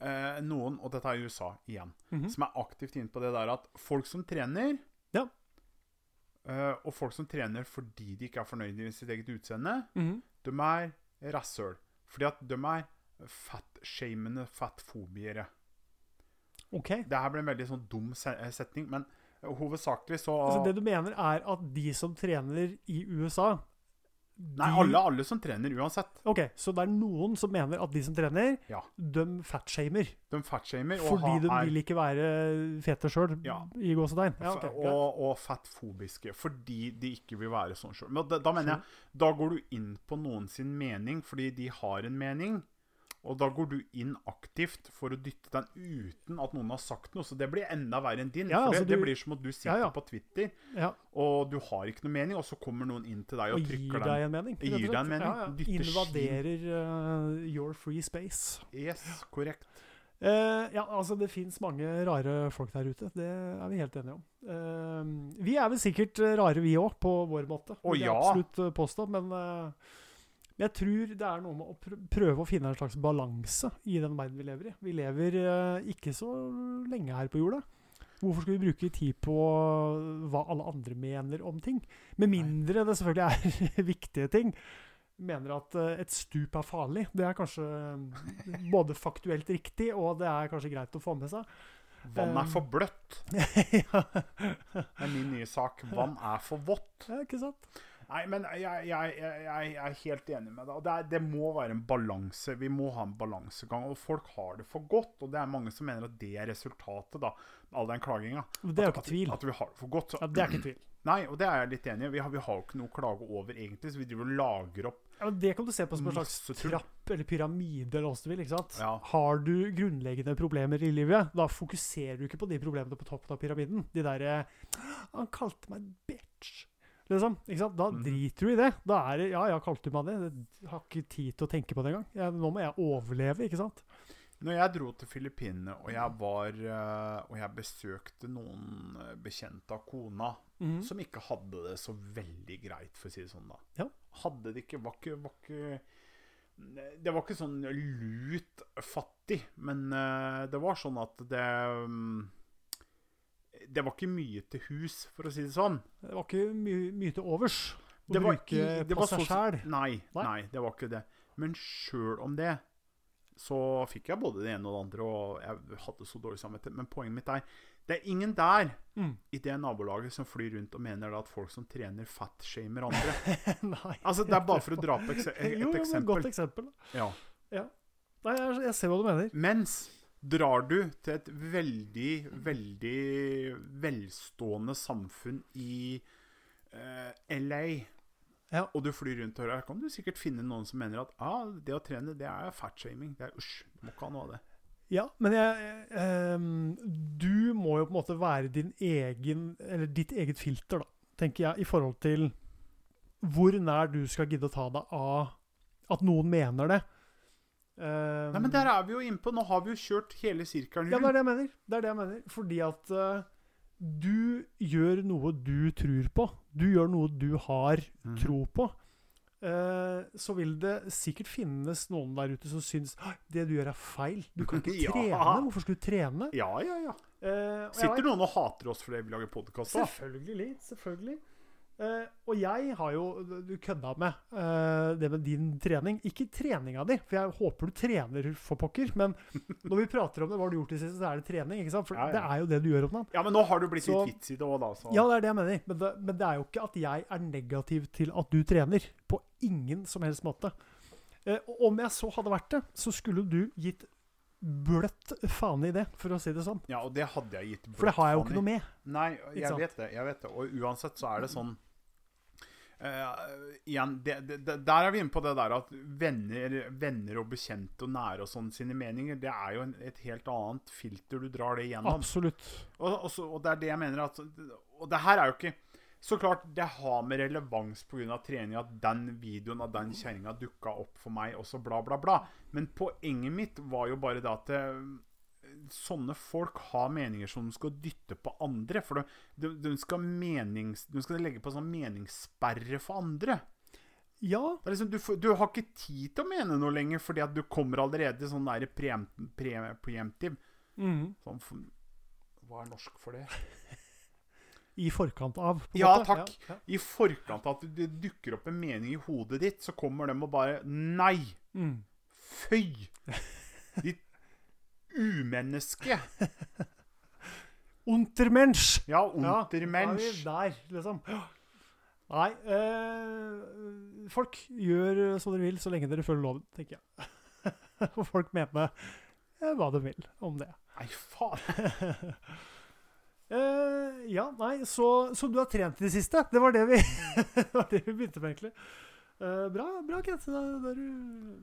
eh, noen, og dette er i USA igjen, Mhm. som er aktivt inne på det der at folk som trener Ja. eh, Og folk som trener fordi de ikke er fornøyd med sitt eget utseende, Mhm. de er rasshøl. Fordi at de er fat-shamende fatfobiere. Okay. Det her ble en veldig sånn dum setning, men hovedsakelig så Altså, det du mener, er at de som trener i USA Nei, de- alle, alle som trener uansett. Ok, Så det er noen som mener at de som trener, Ja. de fatshamer. De fatshamer. Fordi de vil ikke være fete sjøl, Ja. i gåsetegn. Ja, okay, og, og fatfobiske. Fordi de ikke vil være sånn sjøl. Men da, da mener jeg Da går du inn på noen sin mening fordi de har en mening. Og da går du inn aktivt for å dytte den uten at noen har sagt noe. Så det blir enda verre enn din. Ja, for altså det, det blir som at du sitter Ja, ja. på Twitter, Ja, og du har ikke noe mening, og så kommer noen inn til deg og, og gir trykker deg en mening. Gir deg en mening. Dytter Invaderer uh, your free space. Yes, korrekt. Uh, ja, altså Det fins mange rare folk der ute. Det er vi helt enige om. Uh, vi er vel sikkert rare, vi òg, på vår måte. Å, ja. absolutt påstå. Men eh, jeg tror det er noe med å pr prøve å finne en slags balanse i den verden vi lever i. Vi lever eh, ikke så lenge her på jorda. Hvorfor skal vi bruke tid på hva alle andre mener om ting? Med mindre det selvfølgelig er [laughs] viktige ting. Mener at eh, et stup er farlig. Det er kanskje eh, både faktuelt riktig, og det er kanskje greit å få med seg. Vann er for bløtt. [laughs] ja. Det er min nye sak. Vann er for vått. ja, ikke sant? Nei, men jeg, jeg, jeg, jeg er helt enig med deg. Det, det må være en balanse. Vi må ha en balansegang. Og folk har det for godt. Og det er mange som mener at det er resultatet, da. All den klaginga. Det er jo ikke tvil. At, vi har det for godt. Ja, det er ikke tvil. Nei, og det er jeg litt enig i. Vi har, vi har jo ikke noe å klage over, egentlig. Så vi driver og lager opp Ja, det kan du se på som en slags trapp eller pyramide. eller hva du vil, ikke sant? Ja. Har du grunnleggende problemer i livet, da fokuserer du ikke på de problemene på toppen av pyramiden. De derre 'Han kalte meg bitch'. Liksom, ikke sant? Da Mhm. driter du i det. Da er det 'Ja, jeg kalte meg det?' Jeg har ikke tid til å tenke på det engang. Nå må jeg overleve, ikke sant? Når jeg dro til Filippinene, og jeg var eh, Og jeg besøkte noen eh, bekjente av kona mm. som ikke hadde det så veldig greit, for å si det sånn, da. Ja. Hadde det ikke Var ikke, var ikke Det var ikke sånn lut fattig, men eh, det var sånn at det mm, Det var ikke mye til hus, for å si det sånn. Det var ikke my mye til overs å Det var bruke i- på seg sjæl. Nei, Nei? nei, det var ikke det. Men sjøl om det, så fikk jeg både det ene og det andre, og jeg hadde så dårlig samvittighet. Men poenget mitt er det er ingen der Mm. i det nabolaget som flyr rundt og mener da at folk som trener fatshamer andre. [laughs] Nei. Altså, Det er bare for å dra på ekse et jo, jo, men eksempel. Godt eksempel. Ja. Nei, jeg, jeg ser hva du mener. Mens drar du til et veldig, veldig velstående samfunn i eh, LA, Ja. og du flyr rundt her kan du sikkert finne noen som mener at ah, det å trene, det er fatshaming. Det er usj. Du må ikke ha noe av det. Ja, men jeg, eh, du må jo på en måte være din egen Eller ditt eget filter, da, tenker jeg, i forhold til hvor nær du skal gidde å ta deg av at noen mener det. Ehm, Nei, men der er vi jo innpå. Nå har vi jo kjørt hele sirkelen Ja, det er det jeg mener. Det er det jeg mener. Fordi at uh, du gjør noe du tror på. Du gjør noe du har mm. tro på. Uh, så vil det sikkert finnes noen der ute som syns det du gjør, er feil. Du kan [laughs] ikke Ja. trene. Hvorfor skulle du trene? Ja, ja, ja. Uh, Sitter noen og hater oss fordi vi lager podkast? Selvfølgelig. Selvfølgelig. Eh, og jeg har jo Du kødda med uh, det med din trening. Ikke treninga di, for jeg håper du trener for pokker. Men [laughs] når vi prater om det, hva har du gjort i siste, så er det trening. ikke sant? For Ja, ja. det er jo det du gjør om dagen. Ja, men nå har du blitt Så- litt vits i det òg, da. Så. Ja, det er det jeg mener. Men det, men det er jo ikke at jeg er negativ til at du trener. På ingen som helst måte. Uh, og om jeg så hadde vært det, så skulle du gitt bløtt faen i det, for å si det sånn. Ja, og det hadde jeg gitt bløtt For det har jeg jo ikke noe med. Nei, jeg vet det. jeg vet det Og uansett så er det sånn eh, Igjen, det, det, der er vi inne på det der at venner, venner og bekjente og nære og sånn sine meninger, det er jo en, et helt annet filter du drar det gjennom. Absolutt. Og, og, så, og det er det jeg mener at Og det her er jo ikke Så klart, det har med relevans pga. trening at den videoen av den kjerringa dukka opp for meg, og så bla, bla, bla. Men poenget mitt var jo bare det at det, sånne folk har meninger som de skal dytte på andre. For de, de, de, skal, menings, de skal legge på sånn meningssperre for andre. Ja, liksom, du, du har ikke tid til å mene noe lenger, fordi at du kommer allerede sånn der preem, pre, preemptiv. mhm. Sånn, hva er norsk for det? [laughs] i forkant av. Ja, måte. takk. Ja, I forkant av at det dukker opp en mening i hodet ditt, så kommer de og bare Nei! Mm. Føy! Ditt [laughs] umenneske! [laughs] Untermensch! Ja, Ja, untermensch. er der, liksom. Nei eh, Folk gjør som dere vil, så lenge dere følger loven, tenker jeg. [laughs] Og folk mener eh, hva de vil om det. Nei, faen. [laughs] Eh, ja, nei, så, så du har trent i det siste? Det var det vi, det var det vi begynte med, egentlig. Eh, bra, bra Kent. Da, da,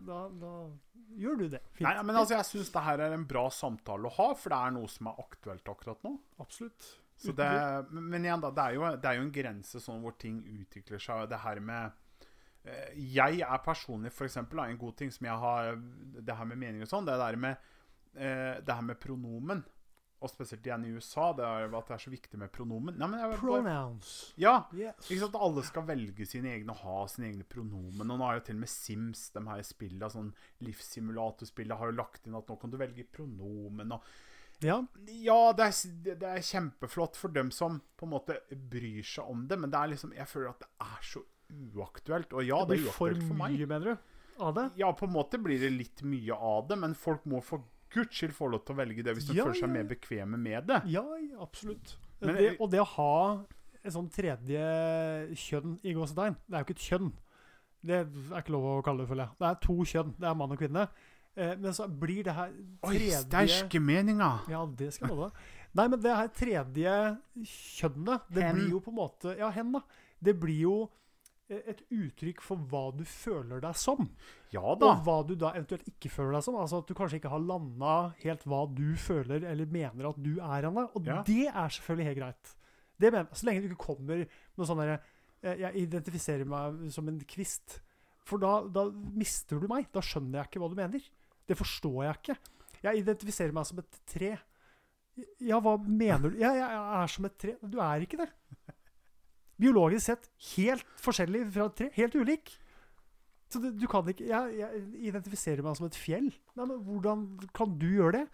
da, da gjør du det. Fint. Nei, men altså, jeg syns det her er en bra samtale å ha, for det er noe som er aktuelt akkurat nå. Absolutt. Så det, men men igjen, da, det er, jo, det er jo en grense sånn hvor ting utvikler seg. Det her med eh, Jeg er personlig, for eksempel, en god ting som jeg har Det her med mening og sånn, det er det her med, eh, det her med pronomen. Og spesielt igjen i USA, det er at det er så viktig med pronomen. Nei, bare, Pronouns. ja, Yes. ikke sant? Alle skal velge sine egne og ha sine egne pronomen. Og nå har jo til og med Sims, de her spillene, sånn livssimulatorspillet, har jo lagt inn at nå kan du velge pronomen. og Ja. ja, det er, det- er kjempeflott for dem som på en måte bryr seg om det, men det er liksom, jeg føler at det er så uaktuelt. Og ja, det det er uaktuelt for meg. Det blir for mye, mener du? Av det? Ja, på en måte blir det litt mye av det, men folk må for guds skyld få lov til å velge det hvis de Ja, føler seg ja, mer bekvemme med det. Ja, absolutt. Men- det, og det å ha et sånn tredje kjønn i gåsetegn Det er jo ikke et kjønn. Det er ikke lov å kalle det, føler jeg. Det er to kjønn. Det er mann og kvinne. Eh, men så blir det her tredje Oi, sterke meninger! Ja, det skal man da. Nei, men det her tredje kjønnet, det Hen. blir jo på en måte Ja, hen, da. Det blir jo et uttrykk for hva du føler deg som. Ja da. Og hva du da eventuelt ikke føler deg som. Altså At du kanskje ikke har landa helt hva du føler eller mener at du er ennå. Og Ja. det er selvfølgelig helt greit. Det mener. Så lenge du ikke kommer noe sånn derre eh, Jeg identifiserer meg som en kvist. For da, da mister du meg. Da skjønner jeg ikke hva du mener. Det forstår jeg ikke. Jeg identifiserer meg som et tre. Ja, hva mener du? Ja, jeg er som et tre. Du er ikke det. Biologisk sett helt forskjellig fra et tre. Helt ulik. Så det, du kan ikke jeg, jeg identifiserer meg som et fjell. Nei, men hvordan kan du gjøre det?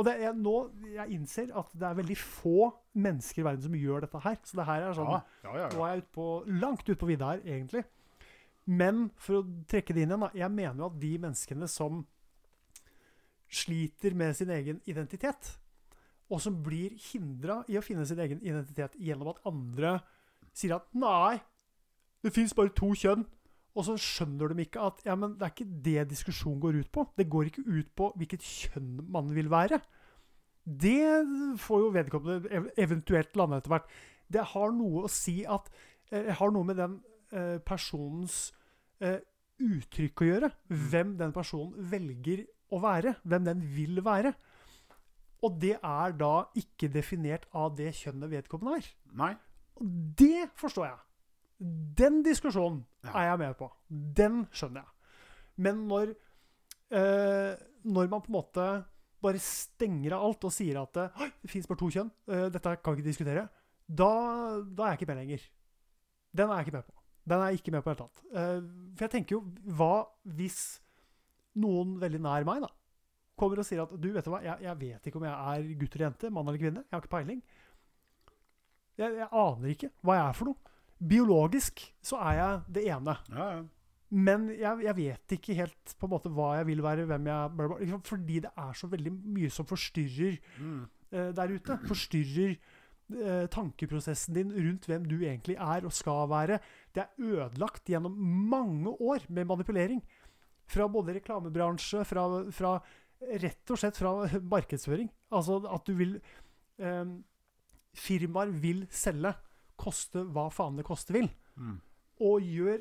Og det er nå jeg innser at det er veldig få mennesker i verden som gjør dette her. Så det her er sånn Ja, ja, ja, Nå er jeg ut på, langt ute på vidda her, egentlig. Men for å trekke det inn igjen, da. Jeg mener jo at de menneskene som sliter med sin egen identitet, og som blir hindra i å finne sin egen identitet gjennom at andre sier at nei, det fins bare to kjønn. Og så skjønner de ikke at ja, men det er ikke det diskusjonen går ut på. Det går ikke ut på hvilket kjønn man vil være. Det får jo vedkommende eventuelt lande etter hvert. Det har noe å si at Det har noe med den eh, personens eh, uttrykk å gjøre. Hvem den personen velger å være. Hvem den vil være. Og det er da ikke definert av det kjønnet vedkommende er. Nei. Det forstår jeg. Den diskusjonen Ja. er jeg med på. Den skjønner jeg. Men når, eh, når man på en måte bare stenger av alt og sier at det fins bare to kjønn, eh, dette kan vi ikke diskutere, da, da er jeg ikke med lenger. Den er jeg ikke med på. Den er jeg ikke med på i det hele tatt. Eh, for jeg tenker jo, hva hvis noen veldig nær meg da, kommer og sier at du, vet du hva, jeg, jeg vet ikke om jeg er gutt eller jente, mann eller kvinne, jeg har ikke peiling. Jeg, jeg aner ikke hva jeg er for noe. Biologisk så er jeg det ene. Ja, ja. Men jeg, jeg vet ikke helt på en måte hva jeg vil være, hvem jeg liksom, Fordi det er så veldig mye som forstyrrer Mm. uh, der ute. Forstyrrer uh, tankeprosessen din rundt hvem du egentlig er og skal være. Det er ødelagt gjennom mange år med manipulering. Fra både reklamebransje, fra, fra rett og slett fra markedsføring. Altså at du vil eh, Firmaer vil selge, koste hva faen det koste vil Mm. og gjør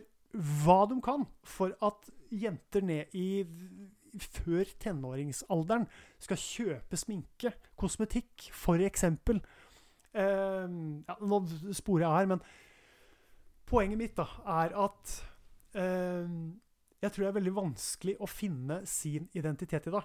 hva de kan for at jenter ned i før tenåringsalderen skal kjøpe sminke, kosmetikk, eksempel. Eh, ja, nå sporer jeg her, men poenget mitt da, er at eh, jeg tror det er veldig vanskelig å finne sin identitet i det.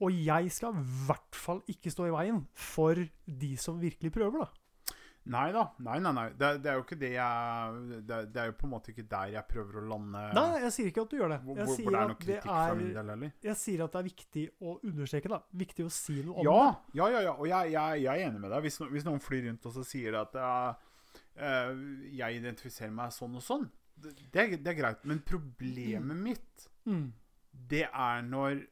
Og jeg skal i hvert fall ikke stå i veien for de som virkelig prøver, da. Nei da. Nei, nei, nei. Det, det er jo ikke det jeg det, er- det er jo på en måte ikke der jeg prøver å lande. Nei, jeg sier ikke at du gjør det. Jeg hvor, sier hvor det er noe kritikk fra min er, del, eller? jeg sier at det er viktig å understreke, da. Viktig å si noe om Ja, det. ja, ja, ja. Og jeg, jeg, jeg er enig med deg. Hvis, no, hvis noen flyr rundt og så sier at uh, jeg identifiserer meg sånn og sånn, det, det, er, det er greit. Men problemet mitt, Mm. det er når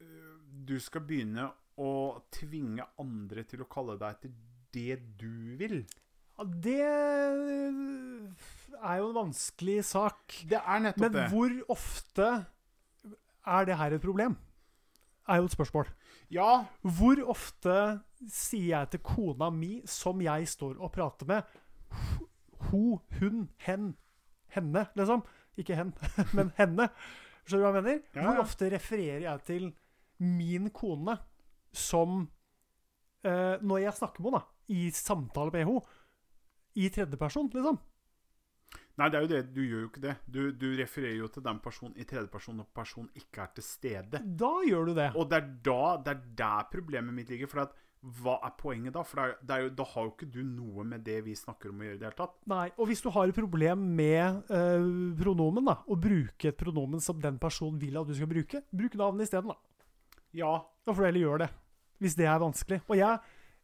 eh, du skal begynne å tvinge andre til å kalle deg til det du vil. Ja, det er jo en vanskelig sak. Det er nettopp Men det. hvor ofte er det her et problem? Er jo et spørsmål. Ja, Hvor ofte sier jeg til kona mi, som jeg står og prater med Ho, hun, hen, henne, liksom. Ikke hen, [laughs] men henne. Skjønner du hva jeg mener? Ja, Hvor ofte refererer jeg til min kone som eh, Når jeg snakker med henne, da, i samtale med henne, i tredjeperson, liksom. Nei, det er jo det. Du gjør jo ikke det. Du, du refererer jo til den personen i tredjeperson når personen ikke er til stede. Da gjør du det. Og det er da det er der problemet mitt ligger. For at, hva er poenget da? For det er, det er jo, da har jo ikke du noe med det vi snakker om å gjøre i det hele tatt. Nei, og hvis du har et problem med øh, pronomen, da, å bruke et pronomen som den personen vil at du skal bruke, bruk navnet isteden, da. Ja, Da får du heller gjøre det. Hvis det er vanskelig. Og jeg,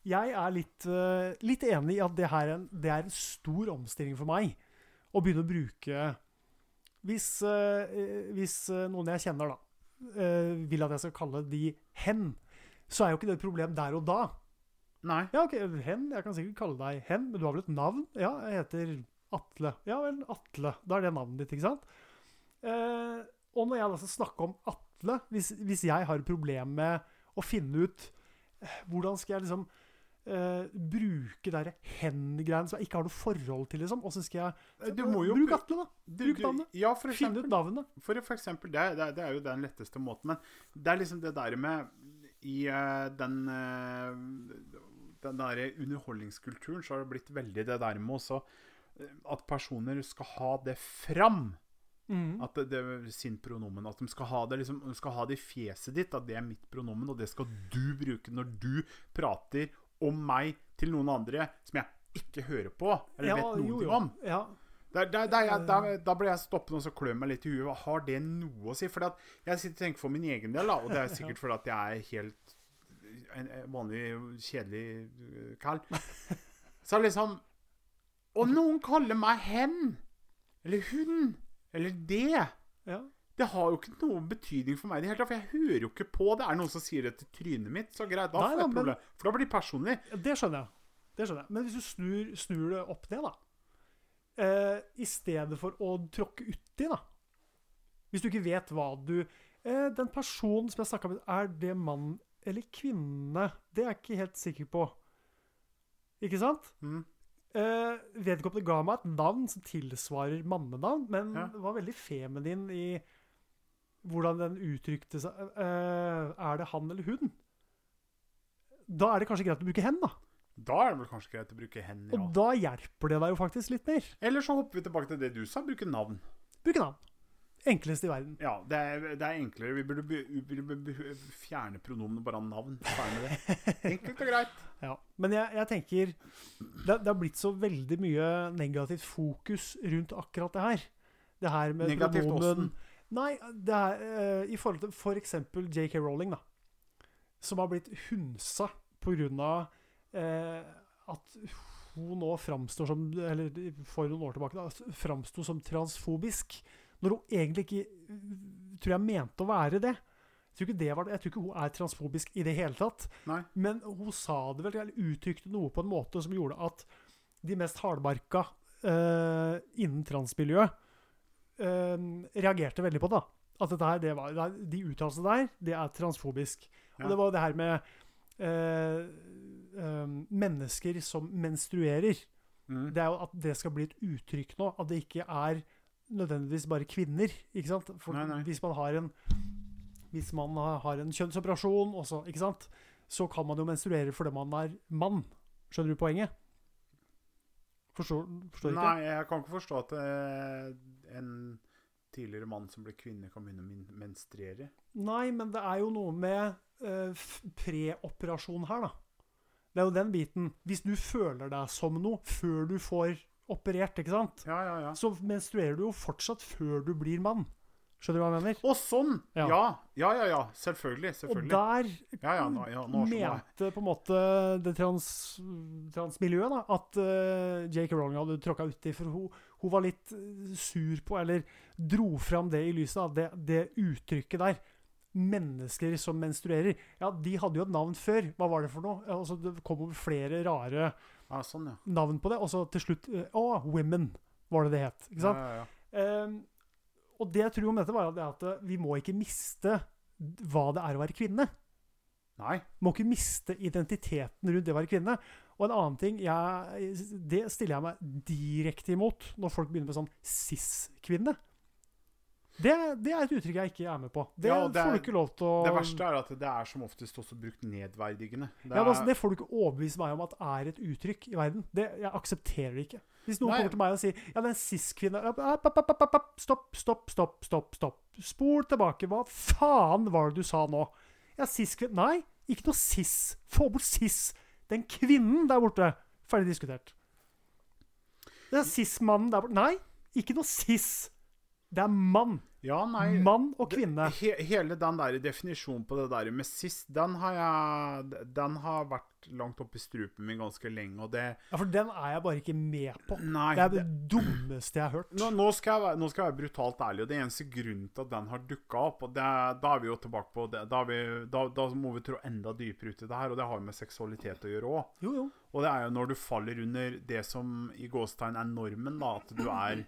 jeg er litt, uh, litt enig i at det her er en, det er en stor omstilling for meg å begynne å bruke Hvis, eh, hvis noen jeg kjenner, da, uh, vil at jeg skal kalle de hen, så er jo ikke det et problem der og da. nei. Ja, ok, hen. Jeg kan sikkert kalle deg hen, men du har vel et navn? Ja, jeg heter Atle. Ja vel, Atle. Da er det navnet ditt, ikke sant? Og når jeg da skal snakke om Atle, hvis, hvis jeg har problem med å finne ut eh, hvordan skal jeg liksom uh, bruke de hen-greiene som jeg ikke har noe forhold til, liksom, og så skal jeg Du må jo Bruk Atle, da. Bruk navnet. Ja, for Finn ut eksempel. navnet. For, for eksempel det, det, det er jo den letteste måten. Men det er liksom det der med I uh, den uh, Den der underholdningskulturen så har det blitt veldig det der med også eh, at personer skal ha det fram. Mhm. At det, det sin pronomen. At de skal ha det liksom, de skal ha det i fjeset ditt. At det er mitt pronomen, og det skal du bruke når du prater om meg til noen andre som jeg ikke hører på, eller vet noe om. Ja. Der, der, der, jeg- der, da ble jeg stoppende og så klør meg litt i huet. Har det noe å si? For jeg sitter og tenker for min egen del, da, og det er [laughs] sikkert fordi at jeg er helt en, vanlig kjedelig uh, kall. [laughs] Så liksom Og noen kaller meg hen! Eller hun! Eller det! ja. Det har jo ikke noen betydning for meg i det hele tatt, for jeg hører jo ikke på. Det er noen som sier det til trynet mitt, så greit, da får jeg et problem. For da blir det personlig. Det skjønner jeg. Det skjønner jeg. Men hvis du snur, snur det opp ned, da eh, I stedet for å tråkke uti, da Hvis du ikke vet hva du eh, Den personen som jeg snakka med, er det mann eller kvinne? Det er jeg ikke helt sikker på. Ikke sant? Mm. Eh, vedkommende ga meg et navn som tilsvarer mannenavn, men Ja. var veldig feminin i hvordan den uttrykte seg. Uh, er det han eller hun? Da er det kanskje greit å bruke hen, da. Da er det vel kanskje greit å bruke hen, ja. Og da hjelper det deg jo faktisk litt mer. Eller så hopper vi tilbake til det du sa, bruke navn. Bruke navn. Enklest i verden. Ja, det er, det er enklere. Vi burde, vi burde fjerne pronomenet bare ha navn. [laughs] Enkelt og greit. Ja. Men jeg, jeg tenker det, det har blitt så veldig mye negativt fokus rundt akkurat det her. Det her med Negativt pronomen Nei, det er uh, i forhold til f.eks. JK Rowling, da. Som har blitt hunsa på grunn av eh, at hun nå framstår som Eller for noen år tilbake da, framsto som transfobisk. Når hun egentlig ikke øh, tror jeg mente å være det. Jeg tror, ikke det var det. jeg tror ikke hun er transfobisk i det hele tatt. Nei. Men hun sa det vel, eller uttrykte noe på en måte som gjorde at de mest hardbarka uh, innen transmiljøet uh, reagerte veldig på det. At dette her, det var, det er- de uttalelsene der, det er transfobisk. Ja. Og det var det her med uh, mennesker som menstruerer. Mm. Det er jo at det skal bli et uttrykk nå. At det ikke er nødvendigvis bare kvinner. ikke sant? For Nei, nei. Hvis man har en hvis man har en kjønnsoperasjon også, ikke sant? så kan man jo menstruere fordi man er mann. Skjønner du poenget? Forstår, forstår ikke? Nei, jeg kan ikke forstå at eh, en tidligere mann som ble kvinne, kan begynne å menstruere. Nei, men det er jo noe med eh, preoperasjon her, da. Det er jo den biten. Hvis du føler deg som noe før du får operert, ikke sant? Ja, ja, ja. så menstruerer du jo fortsatt før du blir mann. Skjønner du hva jeg mener? Å, sånn! Ja. Ja. ja, ja, ja. Selvfølgelig. Og der Ja, ja, nå, nå mente på en måte det trans, transmiljøet da, at uh, J.K. Rowling hadde tråkka uti, for hun, hun var litt eh, sur på, eller dro fram det i lyset, av det, det uttrykket der. Mennesker som menstruerer. Ja, de hadde jo et navn før. Hva var det for noe? Altså, det kom over flere rare Ja, sånn, ja. navn på det, og så til slutt Å, Å, Women var det det het. Ikke sant? Ja, ja, ja. Um, og det jeg tror om dette, var det at eh, vi må ikke miste hva det er å være kvinne. Nei. Må ikke miste identiteten rundt det å være kvinne. Og en annen ting jeg, Det stiller jeg meg direkte imot når folk begynner med sånn cis-kvinne. Det, det er et uttrykk jeg ikke er med på. Det, Ja, det får er- du ikke lov til å Det verste er at det er som oftest også brukt nedverdigende. Det ja, altså, det får du ikke overbevise meg om at er et uttrykk i verden. Det, jeg aksepterer det ikke. Hvis noen Nei. kommer til meg og sier Ja, det en cis-kvinne App, app, app, app, app, app. Stopp, stopp, stopp, stopp. stopp. Spol tilbake. Hva faen var det du sa nå? Ja, cis-kvinne Nei, ikke noe cis. Få bort cis. Den kvinnen der borte. Ferdig diskutert. Det er cis-mannen der borte. Nei, ikke noe cis. Det er mann. Ja, nei Mann og kvinne. He, hele den der definisjonen på det der med cis, den har jeg Den har vært langt oppi strupen min ganske lenge, og det Ja, For den er jeg bare ikke med på. Nei. Det er det, det dummeste jeg har hørt. nå, nå, skal jeg, nå skal jeg være brutalt ærlig, og det eneste grunnen til at den har dukka opp og det, Da er vi jo tilbake på det, da, vi, da, da må vi trå enda dypere ut i det her, og det har jo med seksualitet å gjøre òg. Jo, jo. Og det er jo når du faller under det som i gåstegn er normen, da, at du er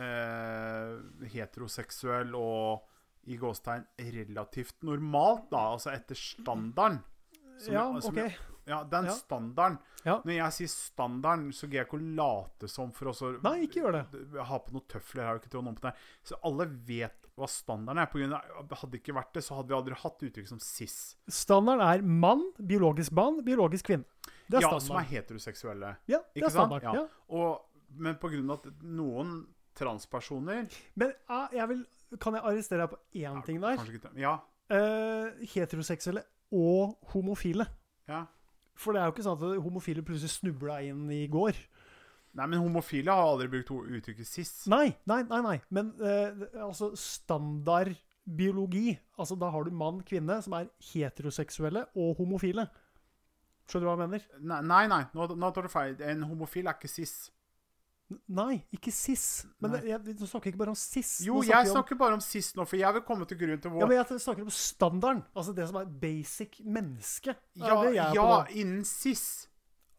eh, heteroseksuell og i gåstegn relativt normalt, da, altså etter standarden. Som Ja, som OK. ja, den Ja. standarden. Ja. Når jeg sier standarden, så gidder jeg ikke å late som for å Nei, ikke gjør det. ha på noen tøfler. Jeg har ikke noen på det. Så alle vet hva standarden er. På grunn av, hadde det ikke vært det, så hadde vi aldri hatt uttrykk som cis. Standarden er mann, biologisk mann, biologisk kvinne. Det er Ja, som er heteroseksuelle. Ja, det er standard. Ja. Ja. Og, men på grunn av at noen transpersoner Men ja, jeg vil, kan jeg arrestere deg på én ting der? Ikke Ja. Eh, heteroseksuelle og homofile. ja. For det er jo ikke sånn at homofile plutselig snubla inn i går. Nei, men homofile har aldri brukt uttrykket cis. Nei, nei, nei. nei. Men eh, altså standard biologi Altså da har du mann, kvinne, som er heteroseksuelle og homofile. Skjønner du hva jeg mener? Nei, nei, nei. Nå, nå tar du feil. En homofil er ikke cis. Nei, ikke cis. Men Nei. jeg, nå snakker ikke bare om cis. Jo, snakker jeg om- snakker bare om cis nå, for jeg vil komme til grunnen til hvor Ja, men jeg snakker om standarden. Altså det som er basic menneske. Ja, ja, innen cis.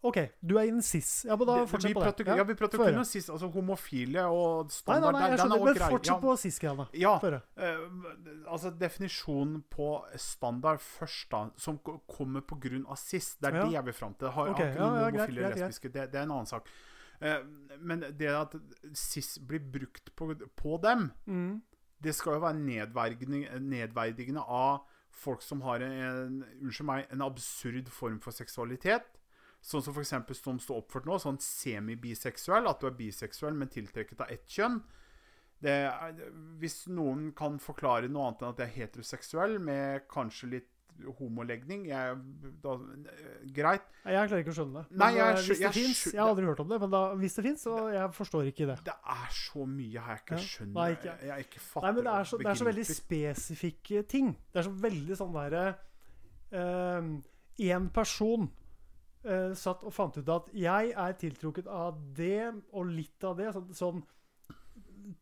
OK, du er innen cis. Ja, men da fortsett på det. ja, vi prater ikke om cis. Altså homofile og standard. nei, nei, nei, jeg er skjønner, men fortsett på cis-greiene. Ja, uh, altså definisjonen på standard først, da, som kommer på grunn av cis, det er Ja. det jeg vil fram til. Det har, okay, akkurat ja, ja, homofile greit. lesbiske, det, det er en annen sak. Eh, men det at SIS blir brukt på, på dem, Mm. det skal jo være nedverdigende, av folk som har en, unnskyld meg, en absurd form for seksualitet. Sånn som eksempel som står oppført nå, sånn semi-biseksuell. At du er biseksuell, men tiltrekket av ett kjønn. Det er, hvis noen kan forklare noe annet enn at jeg er heteroseksuell, med kanskje litt homolegning jeg, da, Greit. Jeg klarer ikke å skjønne det. Men Nei, jeg eh, hvis det jeg skjø- Jeg har aldri hørt om det, men da, hvis det fins, så jeg forstår ikke det. Det er så mye jeg ikke skjønner. Nei, ikke- jeg, ikke fatter Nei, men det er så, det er så veldig spesifikke ting. Det er så veldig sånn derre Én person uh, satt og fant ut at jeg er tiltrukket av det og litt av det. Sånn, sånn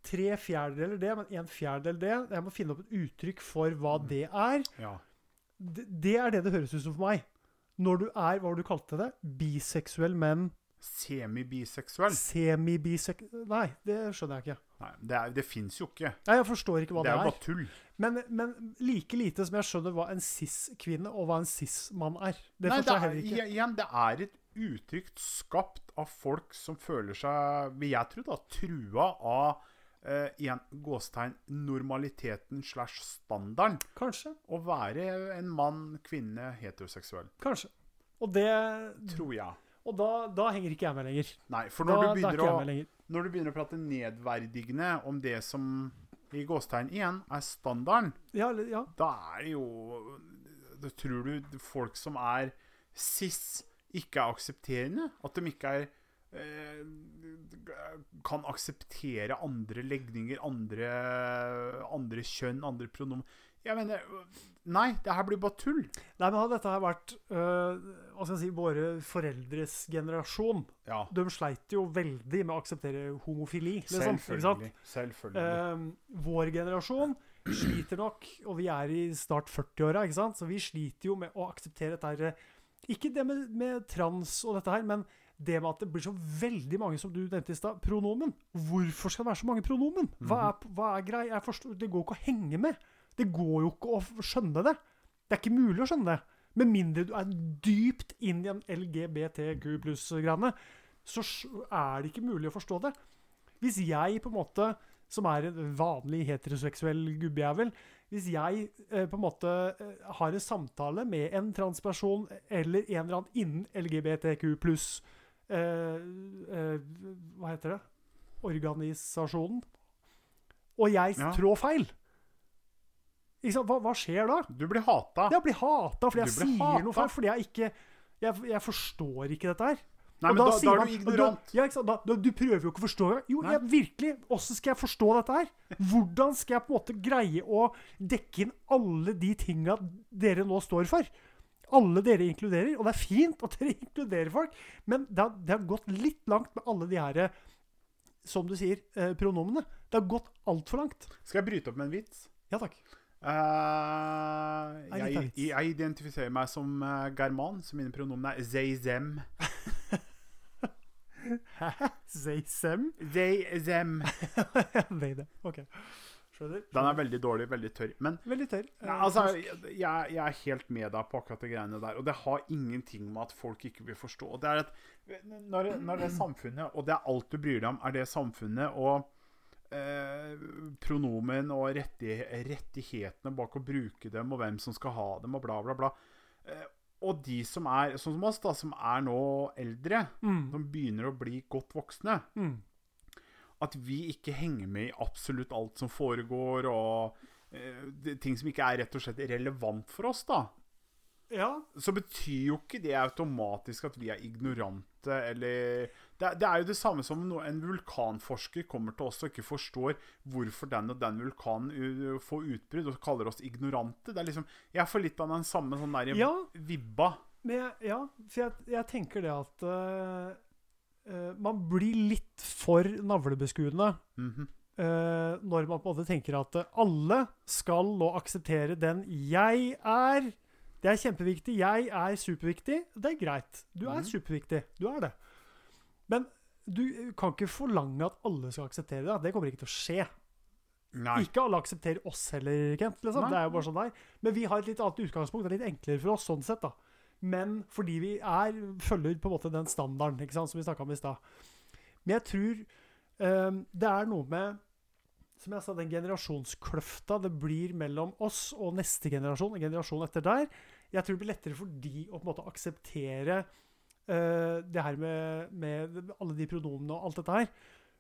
tre fjerdedeler det, men en fjerdedel det. Jeg må finne opp et uttrykk for hva Mm. det er. Ja. Det, det er det det høres ut som for meg. Når du er, hva var det du kalte det? Biseksuell, men Semi-biseksuell? semi-biseksuell Nei, det skjønner jeg ikke. Nei, det, er- det fins jo ikke. Nei, Jeg forstår ikke hva Det det er jo er. bare tull. Men, men like lite som jeg skjønner hva en cis-kvinne og hva en cis-mann er. Det Nei, forstår jeg er, heller ikke. igjen- igjen, det er et uttrykk skapt av folk som føler seg, vil jeg tro, da, trua av eh, igjen, gåstegn normaliteten slash standarden. Kanskje. Å være en mann, kvinne, heteroseksuell. Kanskje. Og det Tror jeg. Og da, da henger ikke jeg med lenger. Nei, for når du, da er begynner å, når du begynner å prate nedverdigende om det som i gåstegn igjen er standarden, Ja, ja. da er det jo Da tror du folk som er cis, ikke er aksepterende? At de ikke er kan akseptere andre legninger, andre, andre kjønn, andre pronomen Jeg mener Nei, det her blir bare tull. Nei, men hadde dette her vært øh, hva skal jeg si, våre foreldres generasjon Ja. De sleit jo veldig med å akseptere homofili. Liksom? Selvfølgelig. Selvfølgelig. Ehm, vår generasjon sliter nok, og vi er i snart 40-åra, ikke sant? så vi sliter jo med å akseptere dette her eh, Ikke det med, med trans og dette her, men det med at det blir så veldig mange, som du nevnte i stad, pronomen. Hvorfor skal det være så mange pronomen? Hva er, hva er grei? Jeg forstår, det går ikke å henge med. Det går jo ikke å skjønne det. Det er ikke mulig å skjønne det. Med mindre du er dypt inn i en LGBTQ pluss-greiene, så er det ikke mulig å forstå det. Hvis jeg på en måte, som er en vanlig heteroseksuell gubbejævel, hvis jeg eh, på en måte eh, har en samtale med en transperson eller en eller annen innen LGBTQ pluss eh, Hva heter det? Organisasjonen. Og jeg Ja. trår feil. Hva, hva skjer da? Du blir hata. Jeg blir hata fordi jeg sier hata. noe feil. Fordi jeg ikke jeg, jeg forstår ikke dette her. Nei, men da, sier da er du ignorant. Da, ja? Da, da, du prøver jo ikke å forstå det. Jo, jeg, virkelig. Åssen skal jeg forstå dette her? Hvordan skal jeg på en måte greie å dekke inn alle de tinga dere nå står for? Alle dere inkluderer. Og det er fint at dere [laughs] inkluderer folk, men det har, det har gått litt langt med alle de her som du sier, eh, pronomene. Det har gått altfor langt. Skal jeg bryte opp med en vits? Ja takk. Uh, jeg, jeg identifiserer meg som uh, german, så mine pronomen er they, them. [laughs] Hæ? They-sem? They, them. Nei, det. OK. Skjønner. Den er veldig dårlig, veldig tørr. Men Veldig tørr. Nei, Eh, altså, jeg, jeg er helt med deg på akkurat de greiene der. Og det har ingenting med at folk ikke vil forstå. Det er at når, når det samfunnet, og det er alt du bryr deg om, er det samfunnet og eh, pronomen og rettig, rettighetene bak å bruke dem, og hvem som skal ha dem, og bla, bla, bla. Eh, og de som er, sånn som oss, da, som er nå eldre, mm. som begynner å bli godt voksne, Mm. At vi ikke henger med i absolutt alt som foregår, og uh, ting som ikke er rett og slett relevant for oss, da. Ja. Så betyr jo ikke det automatisk at vi er ignorante, eller Det, det er jo det samme som når en vulkanforsker kommer til oss og ikke forstår hvorfor den og den vulkanen uh, får utbrudd, og kaller oss ignorante. Det er liksom Jeg får litt av den samme sånn der Ja. vibba. Men jeg, ja, for jeg, jeg tenker det at eh, eh, man blir litt for navlebeskuende mm -hmm. uh, når man på en måte tenker at eh, alle skal nå akseptere den jeg er. Det er kjempeviktig. Jeg er superviktig. Det er greit. Du er Mhm. superviktig. Du er det. Men du kan ikke forlange at alle skal akseptere det. Det kommer ikke til å skje. Nei. Ikke alle aksepterer oss heller, Kent. Liksom. Det er jo bare sånn der. Men vi har et litt annet utgangspunkt. Det er litt enklere for oss sånn sett. da. Men fordi vi er, følger på en måte den standarden ikke sant, som vi snakka om i stad. Men jeg tror um, det er noe med som jeg sa, den generasjonskløfta det blir mellom oss og neste generasjon, en generasjon etter der. Jeg tror det blir lettere for de å på en måte akseptere uh, det her med, med alle de pronomene og alt dette her.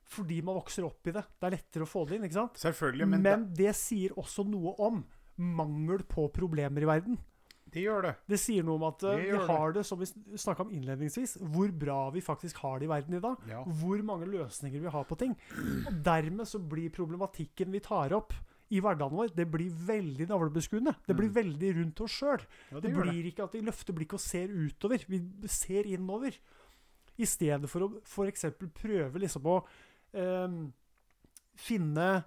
Fordi man vokser opp i det. Det er lettere å få det inn. ikke sant? Selvfølgelig, Men, men, det sier også noe om mangel på problemer i verden. Det, det gjør det. Det sier noe om at uh, vi har det, som vi snakka om innledningsvis, hvor bra vi faktisk har det i verden i dag. Ja. Hvor mange løsninger vi har på ting. Og dermed så blir problematikken vi tar opp i hverdagen vår, det blir veldig navlebeskuende. Det blir Mm. veldig rundt oss sjøl. Ja, Det det blir ikke at vi løfter blikket og ser utover. Vi ser innover. I stedet for å f.eks. prøve liksom å um, finne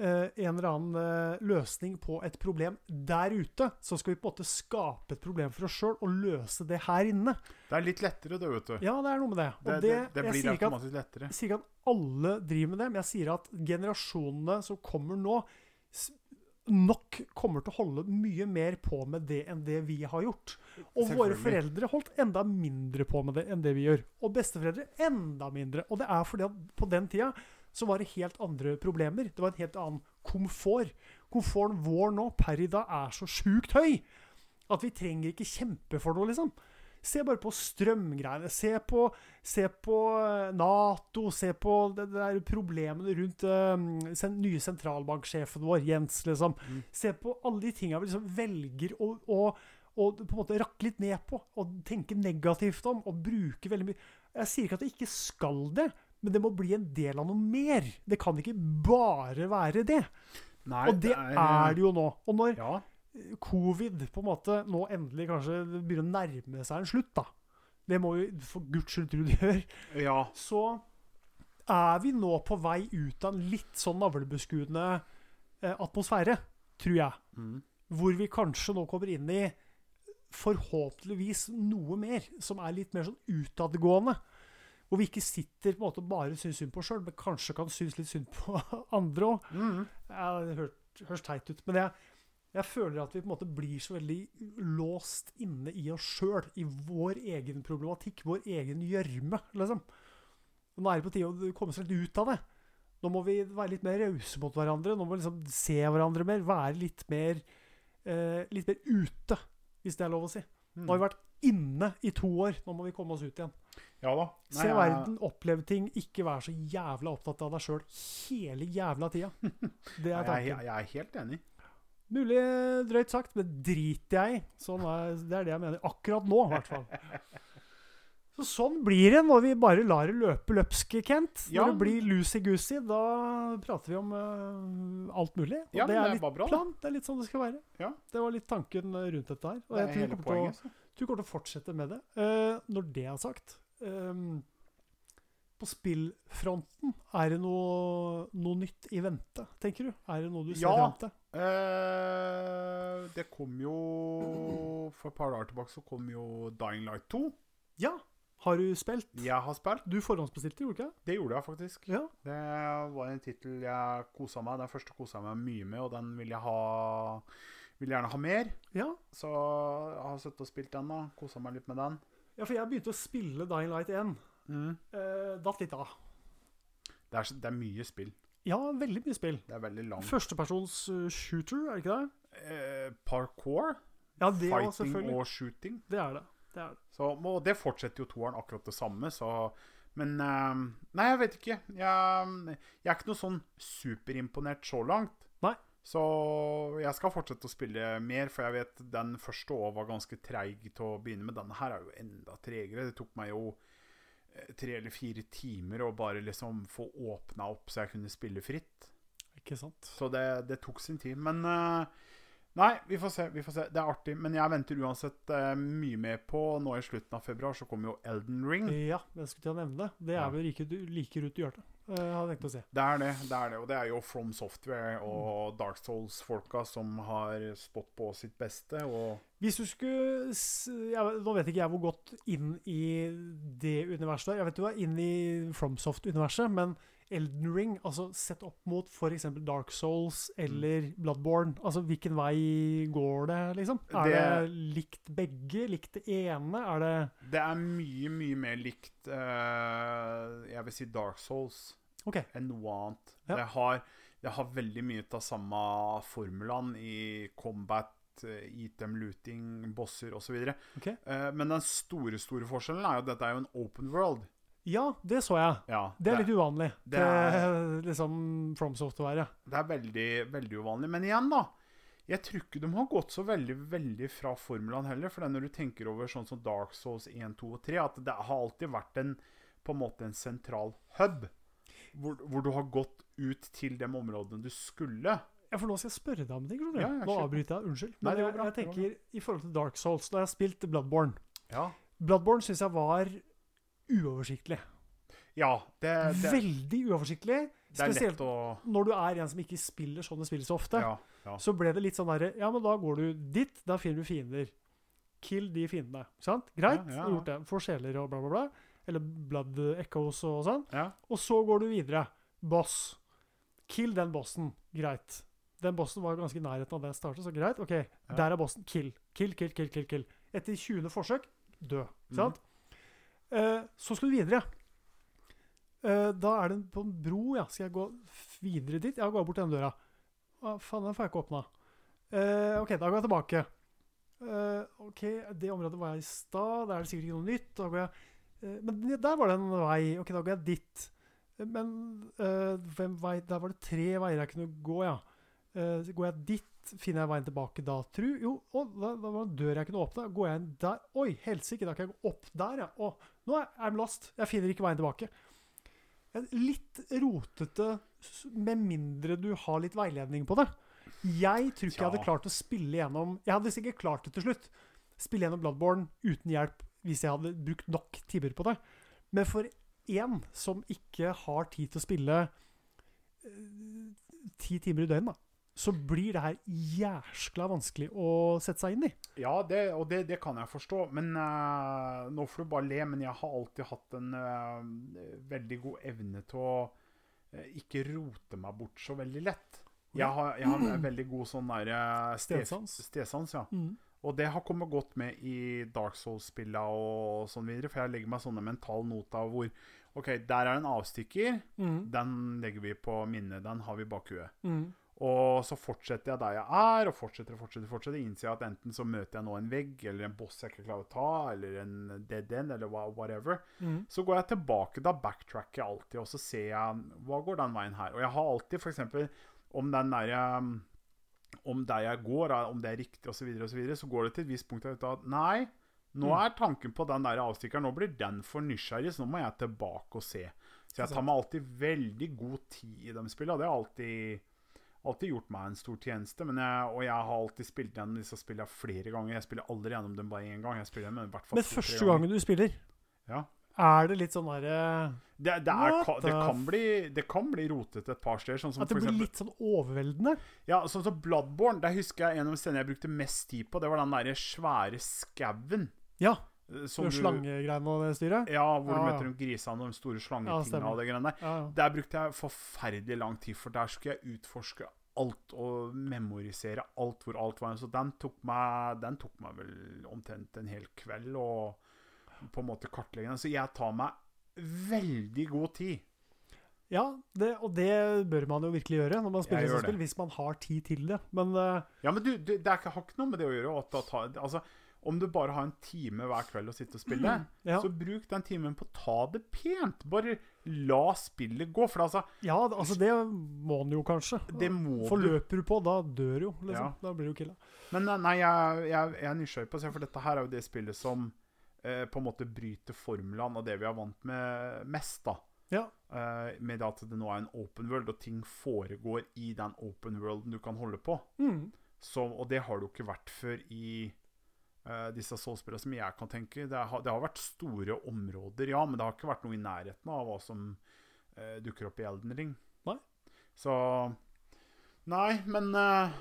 en eller annen eh, løsning på et problem der ute, så skal vi på en måte skape et problem for oss sjøl og løse det her inne. Det er litt lettere, det, vet du. Ja, det er noe med det. Det, det, det, jeg blir automatisk lettere. jeg sier ikke at alle driver med det, men jeg sier at generasjonene som kommer nå, nok kommer til å holde mye mer på med det enn det vi har gjort. Og våre foreldre holdt enda mindre på med det enn det vi gjør. Og besteforeldre enda mindre. Og det er fordi at på den tida så var det helt andre problemer. Det var en helt annen komfort. Komforten vår nå per i dag er så sjukt høy at vi trenger ikke kjempe for noe, liksom. Se bare på strømgreiene. Se på, se på eh, Nato. Se på det, det der problemene rundt uh, sen, nye sentralbanksjefen vår, Jens, liksom. Mm. Se på alle de tinga vi liksom velger å, å, å på en måte rakke litt ned på, og tenke negativt om, og bruke veldig mye Jeg sier ikke at det ikke skal det, men det må bli en del av noe mer. Det kan ikke bare være det. Nei, Og det er det jo nå. Og når Ja. covid på en måte nå endelig kanskje begynner å nærme seg en slutt, da Det må jo for guds skyld tro det gjør. ja. Så er vi nå på vei ut av en litt sånn navlebeskuende eh, atmosfære, tror jeg. Mm. Hvor vi kanskje nå kommer inn i forhåpentligvis noe mer som er litt mer sånn utadgående. Hvor vi ikke sitter på en måte og bare syns synd på oss sjøl, men kanskje kan synes litt synd på [laughs] andre òg. Mm. Det hør, høres teit ut, men jeg, jeg føler at vi på en måte blir så veldig låst inne i oss sjøl, i vår egen problematikk, vår egen gjørme, liksom. Nå er det på tide å komme seg litt ut av det. Nå må vi være litt mer rause mot hverandre. Nå må vi liksom se hverandre mer. Være litt mer, eh, litt mer ute, hvis det er lov å si. Nå har vi vært inne i to år. Nå må vi komme oss ut igjen. Ja da. Se Nei, Se verden, oppleve ting, ikke være så jævla opptatt av deg sjøl hele jævla tida. [laughs] Det er Jeg, tanken. jeg, jeg er helt enig. Mulig drøyt sagt, men driter jeg i. Sånn er, det er det jeg mener. Akkurat nå, i hvert fall. [laughs] Så sånn blir det når vi bare lar det løpe løpske, Kent. Når Ja. det blir loosey-goosey, da prater vi om uh, alt mulig. Og Ja, det er litt bra, det. plan. Det er litt sånn det skal være. Ja. Det var litt tanken rundt dette her. Og Det jeg er tror vi kommer til å poenget. så. tror vi kommer til å fortsette med det. Uh, når det er sagt ehm, På spillfronten, er det noe, noe nytt i vente, tenker du? Er det noe du ser Ja. vente Ja Eh, det kom jo For et par dager tilbake så kom jo Dying Light 2. Ja. Har du spilt? Jeg har spilt. Du forhåndsbestilte, gjorde du ikke? Det gjorde jeg faktisk. Ja. Det var en tittel jeg kosa meg Den første kosa jeg meg mye med, og den vil jeg ha Vil gjerne ha mer. ja. Så jeg har sittet og spilt den, da. Kosa meg litt med den. Ja, for jeg begynte å spille Dying Light 1. Eh, datt litt av. Det, er, det er mye spill. Ja, veldig mye spill. Det er veldig langt. Førstepersons eh, shooter, er det ikke det? Eh, parkour, Ja, det fighting og shooting. Det er det. det, er det. Så, og det fortsetter jo toeren akkurat det samme, så Men eh, Nei, jeg vet ikke. Jeg, jeg er ikke noe sånn superimponert så langt. Så jeg skal fortsette å spille mer, for jeg vet den første òg var ganske treig til å begynne med. Denne her er jo enda tregere. Det tok meg jo eh, tre eller fire timer å bare liksom få åpna opp så jeg kunne spille fritt. Ikke sant? Så det, det tok sin tid. Men eh, Nei, vi får se. vi får se. Det er artig. Men jeg venter uansett eh, mye mer på Nå i slutten av februar så kommer jo Elden Ring. Ja, jeg skulle til å nevne det. Det er vel like, like rundt hjørnet, eh, hadde jeg tenkt å se. Det er det. det er det Og det er jo From Software og Dark Souls-folka som har stått på sitt beste. Hvis du skulle jeg, Nå vet ikke jeg hvor godt inn i det universet Jeg vet du er inn i FromSoft-universet, men Elden Ring, altså sett opp mot f.eks. Dark Souls eller Bloodborne, altså hvilken vei går det, liksom? Er det, Det- likt begge? Likt det ene? Er det det er mye, mye mer likt uh, Jeg vil si Dark Souls OK. enn noe annet. Ja. Det, har, det har veldig mye av samme formulaen i combat, eh, item looting, bosser osv. Okay. Uh, men den store store forskjellen er jo at dette er jo en open world. Ja, det så jeg. Ja, Det er litt uvanlig det til [laughs] liksom FromSoft å være. Det er veldig, veldig uvanlig. Men igjen, da. Jeg tror ikke de har gått så veldig veldig fra formulaen heller. For er når du tenker over sånn som Dark Souls 1, 2 og 3, at det har alltid vært en, på en måte en sentral hub. Hvor, hvor du har gått ut til de områdene du skulle. Ja, for nå skal jeg spørre deg om ting. Ja, ja, nå avbryter jeg. Unnskyld. Nei, Men det jeg, bra, jeg det tenker i forhold til Dark Souls, da jeg spilt Bloodborne Ja, Bloodborne syns jeg var uoversiktlig. ja det, det, Veldig uoversiktlig. det er Spesielt å når du er en som ikke spiller sånne spill så ofte. Ja, ja. Så ble det litt sånn derre Ja, men da går du dit, da finner du fiender. Kill de fiendene. Sant? Greit, Ja, ja, har gjort det. Får sjeler og bla, bla, bla. Eller blood echoes og sånn. ja. Og så går du videre. Boss. Kill den bossen. Greit. Den bossen var ganske i nærheten av det jeg startet, så greit. Ok, der er bossen. Kill. Kill, kill, kill, kill. kill. Etter 20. forsøk dø. Mm. sant? Eh, så skal du videre. Eh, da er det på en bro, ja. Skal jeg gå videre dit? Ja, gå bort den døra. Hva faen, den får jeg ikke åpna. Eh, ok, da går jeg tilbake. eh, OK, det området var jeg i stad. Da er det sikkert ikke noe nytt. Da går jeg, men der var det en vei. OK, da går jeg dit. Eh, Men eh, vei, der var det tre veier jeg kunne gå, ja. Eh, går jeg dit, finner jeg veien tilbake da, tru? Jo, å, da, da var det en dør jeg kunne åpne. Går jeg inn der? Oi, helsike, da kan jeg gå opp der, ja. Å, nå er jeg lost. Jeg finner ikke veien tilbake. En Litt rotete, med mindre du har litt veiledning på det. Jeg tror ikke jeg hadde klart å spille gjennom Jeg hadde sikkert klart det til slutt. Spille gjennom Bloodborne uten hjelp hvis jeg hadde brukt nok timer på det. Men for én som ikke har tid til å spille ti ti timer i døgnet, da, så blir det her jæskla vanskelig å sette seg inn i. Ja, det, og det, det kan jeg forstå. Men uh, nå får du bare le, men jeg har alltid hatt en uh, veldig god evne til å eh, ikke rote meg bort så veldig lett. Jeg har, jeg har en veldig god sånn der eh, [clears throat] Stesans. Stedsans, ja. Og det har kommet godt med i Dark Souls-spilla og sånn videre, for jeg legger meg sånne mentale noter hvor OK, der er en avstikker. Mm. Den legger vi på minnet. Den har vi bak huet. Mm. Og så fortsetter jeg der jeg er, og fortsetter og fortsetter. fortsetter. Innser jeg at enten så møter jeg nå en vegg, eller en boss jeg ikke klarer å ta, eller en dead end, eller whatever. Mm. Så går jeg tilbake, da backtracker jeg alltid, og så ser jeg hva går den veien her. Og jeg har alltid f.eks. om den derre Om der jeg går, om det er riktig osv., så, videre, og så, videre, så går det til et visst punkt at nei, nå Mm. er tanken på den der avstikkeren Nå blir den for nysgjerrig, så nå må jeg tilbake og se. Så jeg tar meg alltid veldig god tid i de spillene. Det har alltid alltid gjort meg en stor tjeneste. Men jeg, og jeg har alltid spilt gjennom disse spillene flere ganger. Jeg spiller aldri gjennom dem bare én gang. Jeg spiller dem i hvert fall Men første gangen du spiller, Ja. Er det litt sånn derre Det, det, er, det, kan bli, det kan bli rotete et par steder. Sånn som At det blir eksempel, litt sånn overveldende? ja, sånn som Bloodborne. Der husker jeg En av de stedene jeg brukte mest tid på, det var den der svære skauen. Ja. eh, som du- Slangegreiene og det styret? Ja, hvor du Ja, ja. møter de grisene og de store Ja, slangetingene Ja, og det greiene der. Ja, ja. Der brukte jeg forferdelig lang tid, for der skulle jeg utforske alt og memorisere alt hvor alt var. Så den tok meg, den tok meg vel omtrent en hel kveld å på en måte kartlegge den. Så jeg tar meg veldig god tid. Ja, det, og det bør man jo virkelig gjøre når man spiller gjør spill, hvis man har tid til det. Men uh, Ja, men du, det er ikke, har ikke noe med det å gjøre. Å ta, altså, om du bare har en time hver kveld å sitte og spille, [clears throat] ja, så bruk den timen på å ta det pent. Bare la spillet gå. For altså, ja, altså det må man jo kanskje. det må. Forløper du på, da dør jo, liksom. Ja. Da blir du killa. Men eh, nei, jeg, jeg, jeg er nysgjerrig på å se, for dette her er jo det spillet som eh, på en måte bryter formelen av det vi har vant med mest, da. Ja. Eh, med at det nå er en open world, og ting foregår i den open worlden du kan holde på. Mm. Så, og det har det jo ikke vært før i Uh, disse soulspillene, som jeg kan tenke. Det har, det har vært store områder, ja, men det har ikke vært noe i nærheten av hva som uh, dukker opp i Elden Ring. Nei. Så Nei, men uh.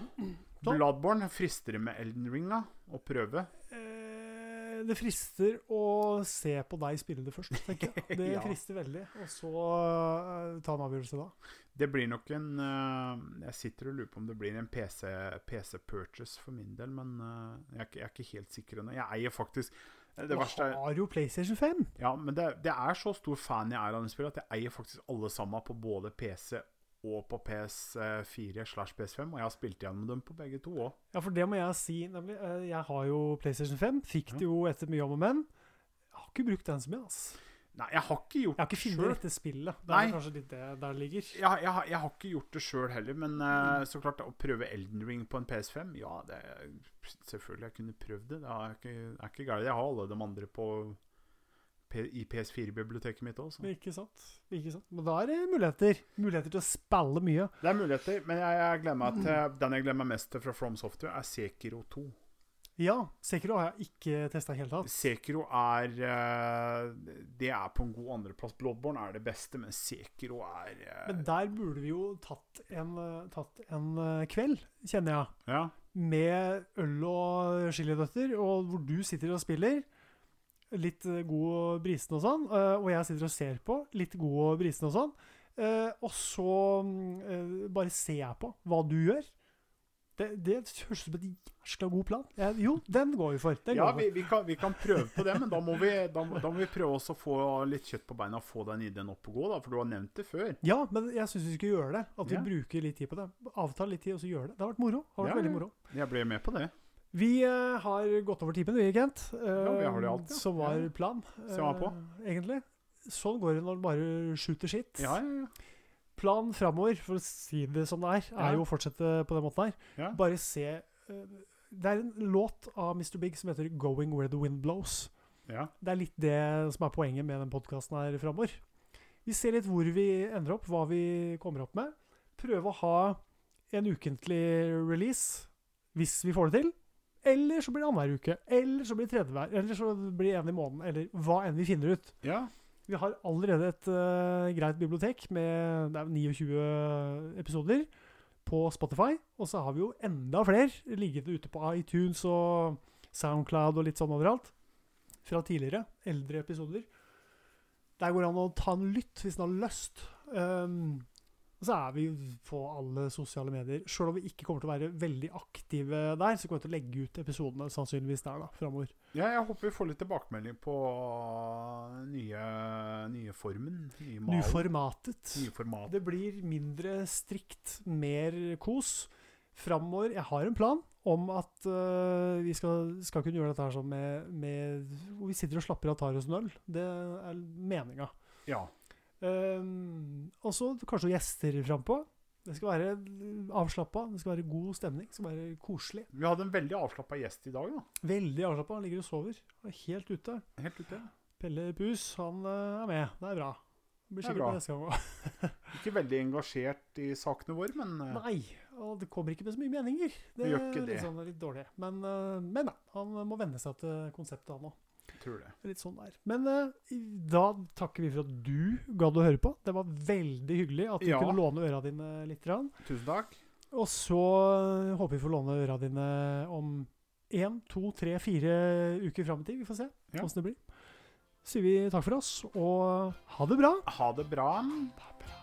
Bloodborne frister det med Elden Ring, da? Å prøve? Det frister å se på deg spille det først, tenker jeg. [laughs] Det Ja. frister veldig. Og så uh, ta en avgjørelse da. Det blir nok en uh, Jeg sitter og lurer på om det blir en PC, PC purchase for min del, men uh, jeg, er jeg er ikke helt sikker ennå. Jeg eier faktisk Det Du verste er har jo PlayStation 5. Ja, men det, det er så stor fan jeg er av det spillet, at jeg eier faktisk alle sammen på både PC og på PS4 slash PS5, og jeg har spilt gjennom dem på begge to òg. Ja, for det må jeg si, nemlig. Eh, Jeg har jo PlayStation 5. Fikk det jo etter mye om og men. Jeg har ikke brukt den så mye, altså. Nei, jeg har ikke gjort det Jeg har ikke funnet dette spillet. Det er kanskje litt det der det ligger. Jeg, jeg, har- jeg har ikke gjort det sjøl heller, men uh, så klart å prøve Elden Ring på en PS5 Ja, det selvfølgelig jeg kunne prøvd det. Det er ikke, er ikke galt. Jeg har alle de andre på i PS4-biblioteket mitt òg. Ikke sant? Ikke sant? Men da er det muligheter. Muligheter til å spille mye. Det er muligheter, men jeg, jeg gleder meg til den jeg gleder meg mest til fra From Software, er Sekiro 2. Ja, Sekiro har jeg ikke testa i hele tatt. Sekiro er eh, Det er på en god andreplass. Bloodborne er det beste, men Sekiro er eh, Men der burde vi jo tatt en, eh, tatt en eh, kveld, kjenner jeg. Ja. Med øl og chilidøtter, og hvor du sitter og spiller. Litt eh, god og brisen og sånn. eh, Og jeg sitter og ser på. Litt god og brisen og sånn. eh, Og så mm, bare ser jeg på hva du gjør. Det, det høres ut som en jæskla god plan. Jeg, jo, den går vi for. Den Ja, vi vi, kan, vi kan prøve på det, men da må vi, da, da må vi prøve å få litt kjøtt på beina og få den ideen opp og gå, da, for du har nevnt det før. Ja, men jeg syns vi skal gjøre det. At vi Ja. bruker litt tid på det. Avtale litt tid, og så gjøre det. Det har vært moro. Det har vært Ja, veldig moro. Jeg ble med på det. Vi uh, har gått over timen, vi, Kent. Ja, vi har det alltid, ja. Som var plan, Se meg på. eh, egentlig. Sånn går det når du bare skjuter skitt Ja, ja, ja. Planen framover, for å si det som det er, er jo å fortsette på den måten her. Bare se Det er en låt av Mr. Big som heter 'Going Where The Wind Blows'. ja. Det er litt det som er poenget med den podkasten her framover. Vi ser litt hvor vi ender opp, hva vi kommer opp med. Prøve å ha en ukentlig release hvis vi får det til. Eller så blir det annenhver uke. Eller så blir det tredje hver. Eller så blir det en i måneden. Eller hva enn vi finner ut. ja. Vi har allerede et uh, greit bibliotek med det er 29 episoder på Spotify. Og så har vi jo enda flere liggende ute på iTunes og Soundcloud og litt sånn overalt. Fra tidligere, eldre episoder. Der går det an å ta en lytt hvis en har lyst. Um, og så er vi på alle sosiale medier. Sjøl om vi ikke kommer til å være veldig aktive der, så kommer vi til å legge ut episodene sannsynligvis der da, framover. ja, jeg håper vi får litt tilbakemelding på nye, nye formen. Nye malen. formatet. Nye format. Det blir mindre strikt, mer kos framover. Jeg har en plan om at uh, vi skal, skal kunne gjøre dette her sånn med, med Hvor vi sitter og slapper av og tar oss en øl. Det er meninga. Ja. Um, og så kanskje gjester frampå. Det skal være avslappa, det skal være god stemning. Det skal være koselig. Vi hadde en veldig avslappa gjest i dag, da. Veldig avslappa. Han ligger og sover. Han er helt ute. Helt ute. Pelle Pus, han øh, er med. Det er bra. Det blir er sikkert neste gang òg. Ikke veldig engasjert i sakene våre, men eh, Nei, og det kommer ikke med så mye meninger. Det gjør ikke er det. Liksom, er litt dårlig. Men, eh, men nei, han må venne seg til konseptet, han òg. Tror det. Litt sånn der. Men eh, da takker vi for at du gadd å høre på. Det var veldig hyggelig at du Ja. kunne låne øra dine litt. grann. Tusen takk. Og så eh, håper vi får låne øra dine om én, to, tre, fire uker fram i tid. Vi får se Ja. åssen det blir. Så sier vi takk for oss, og ha det bra. Ha det bra. Ha det bra.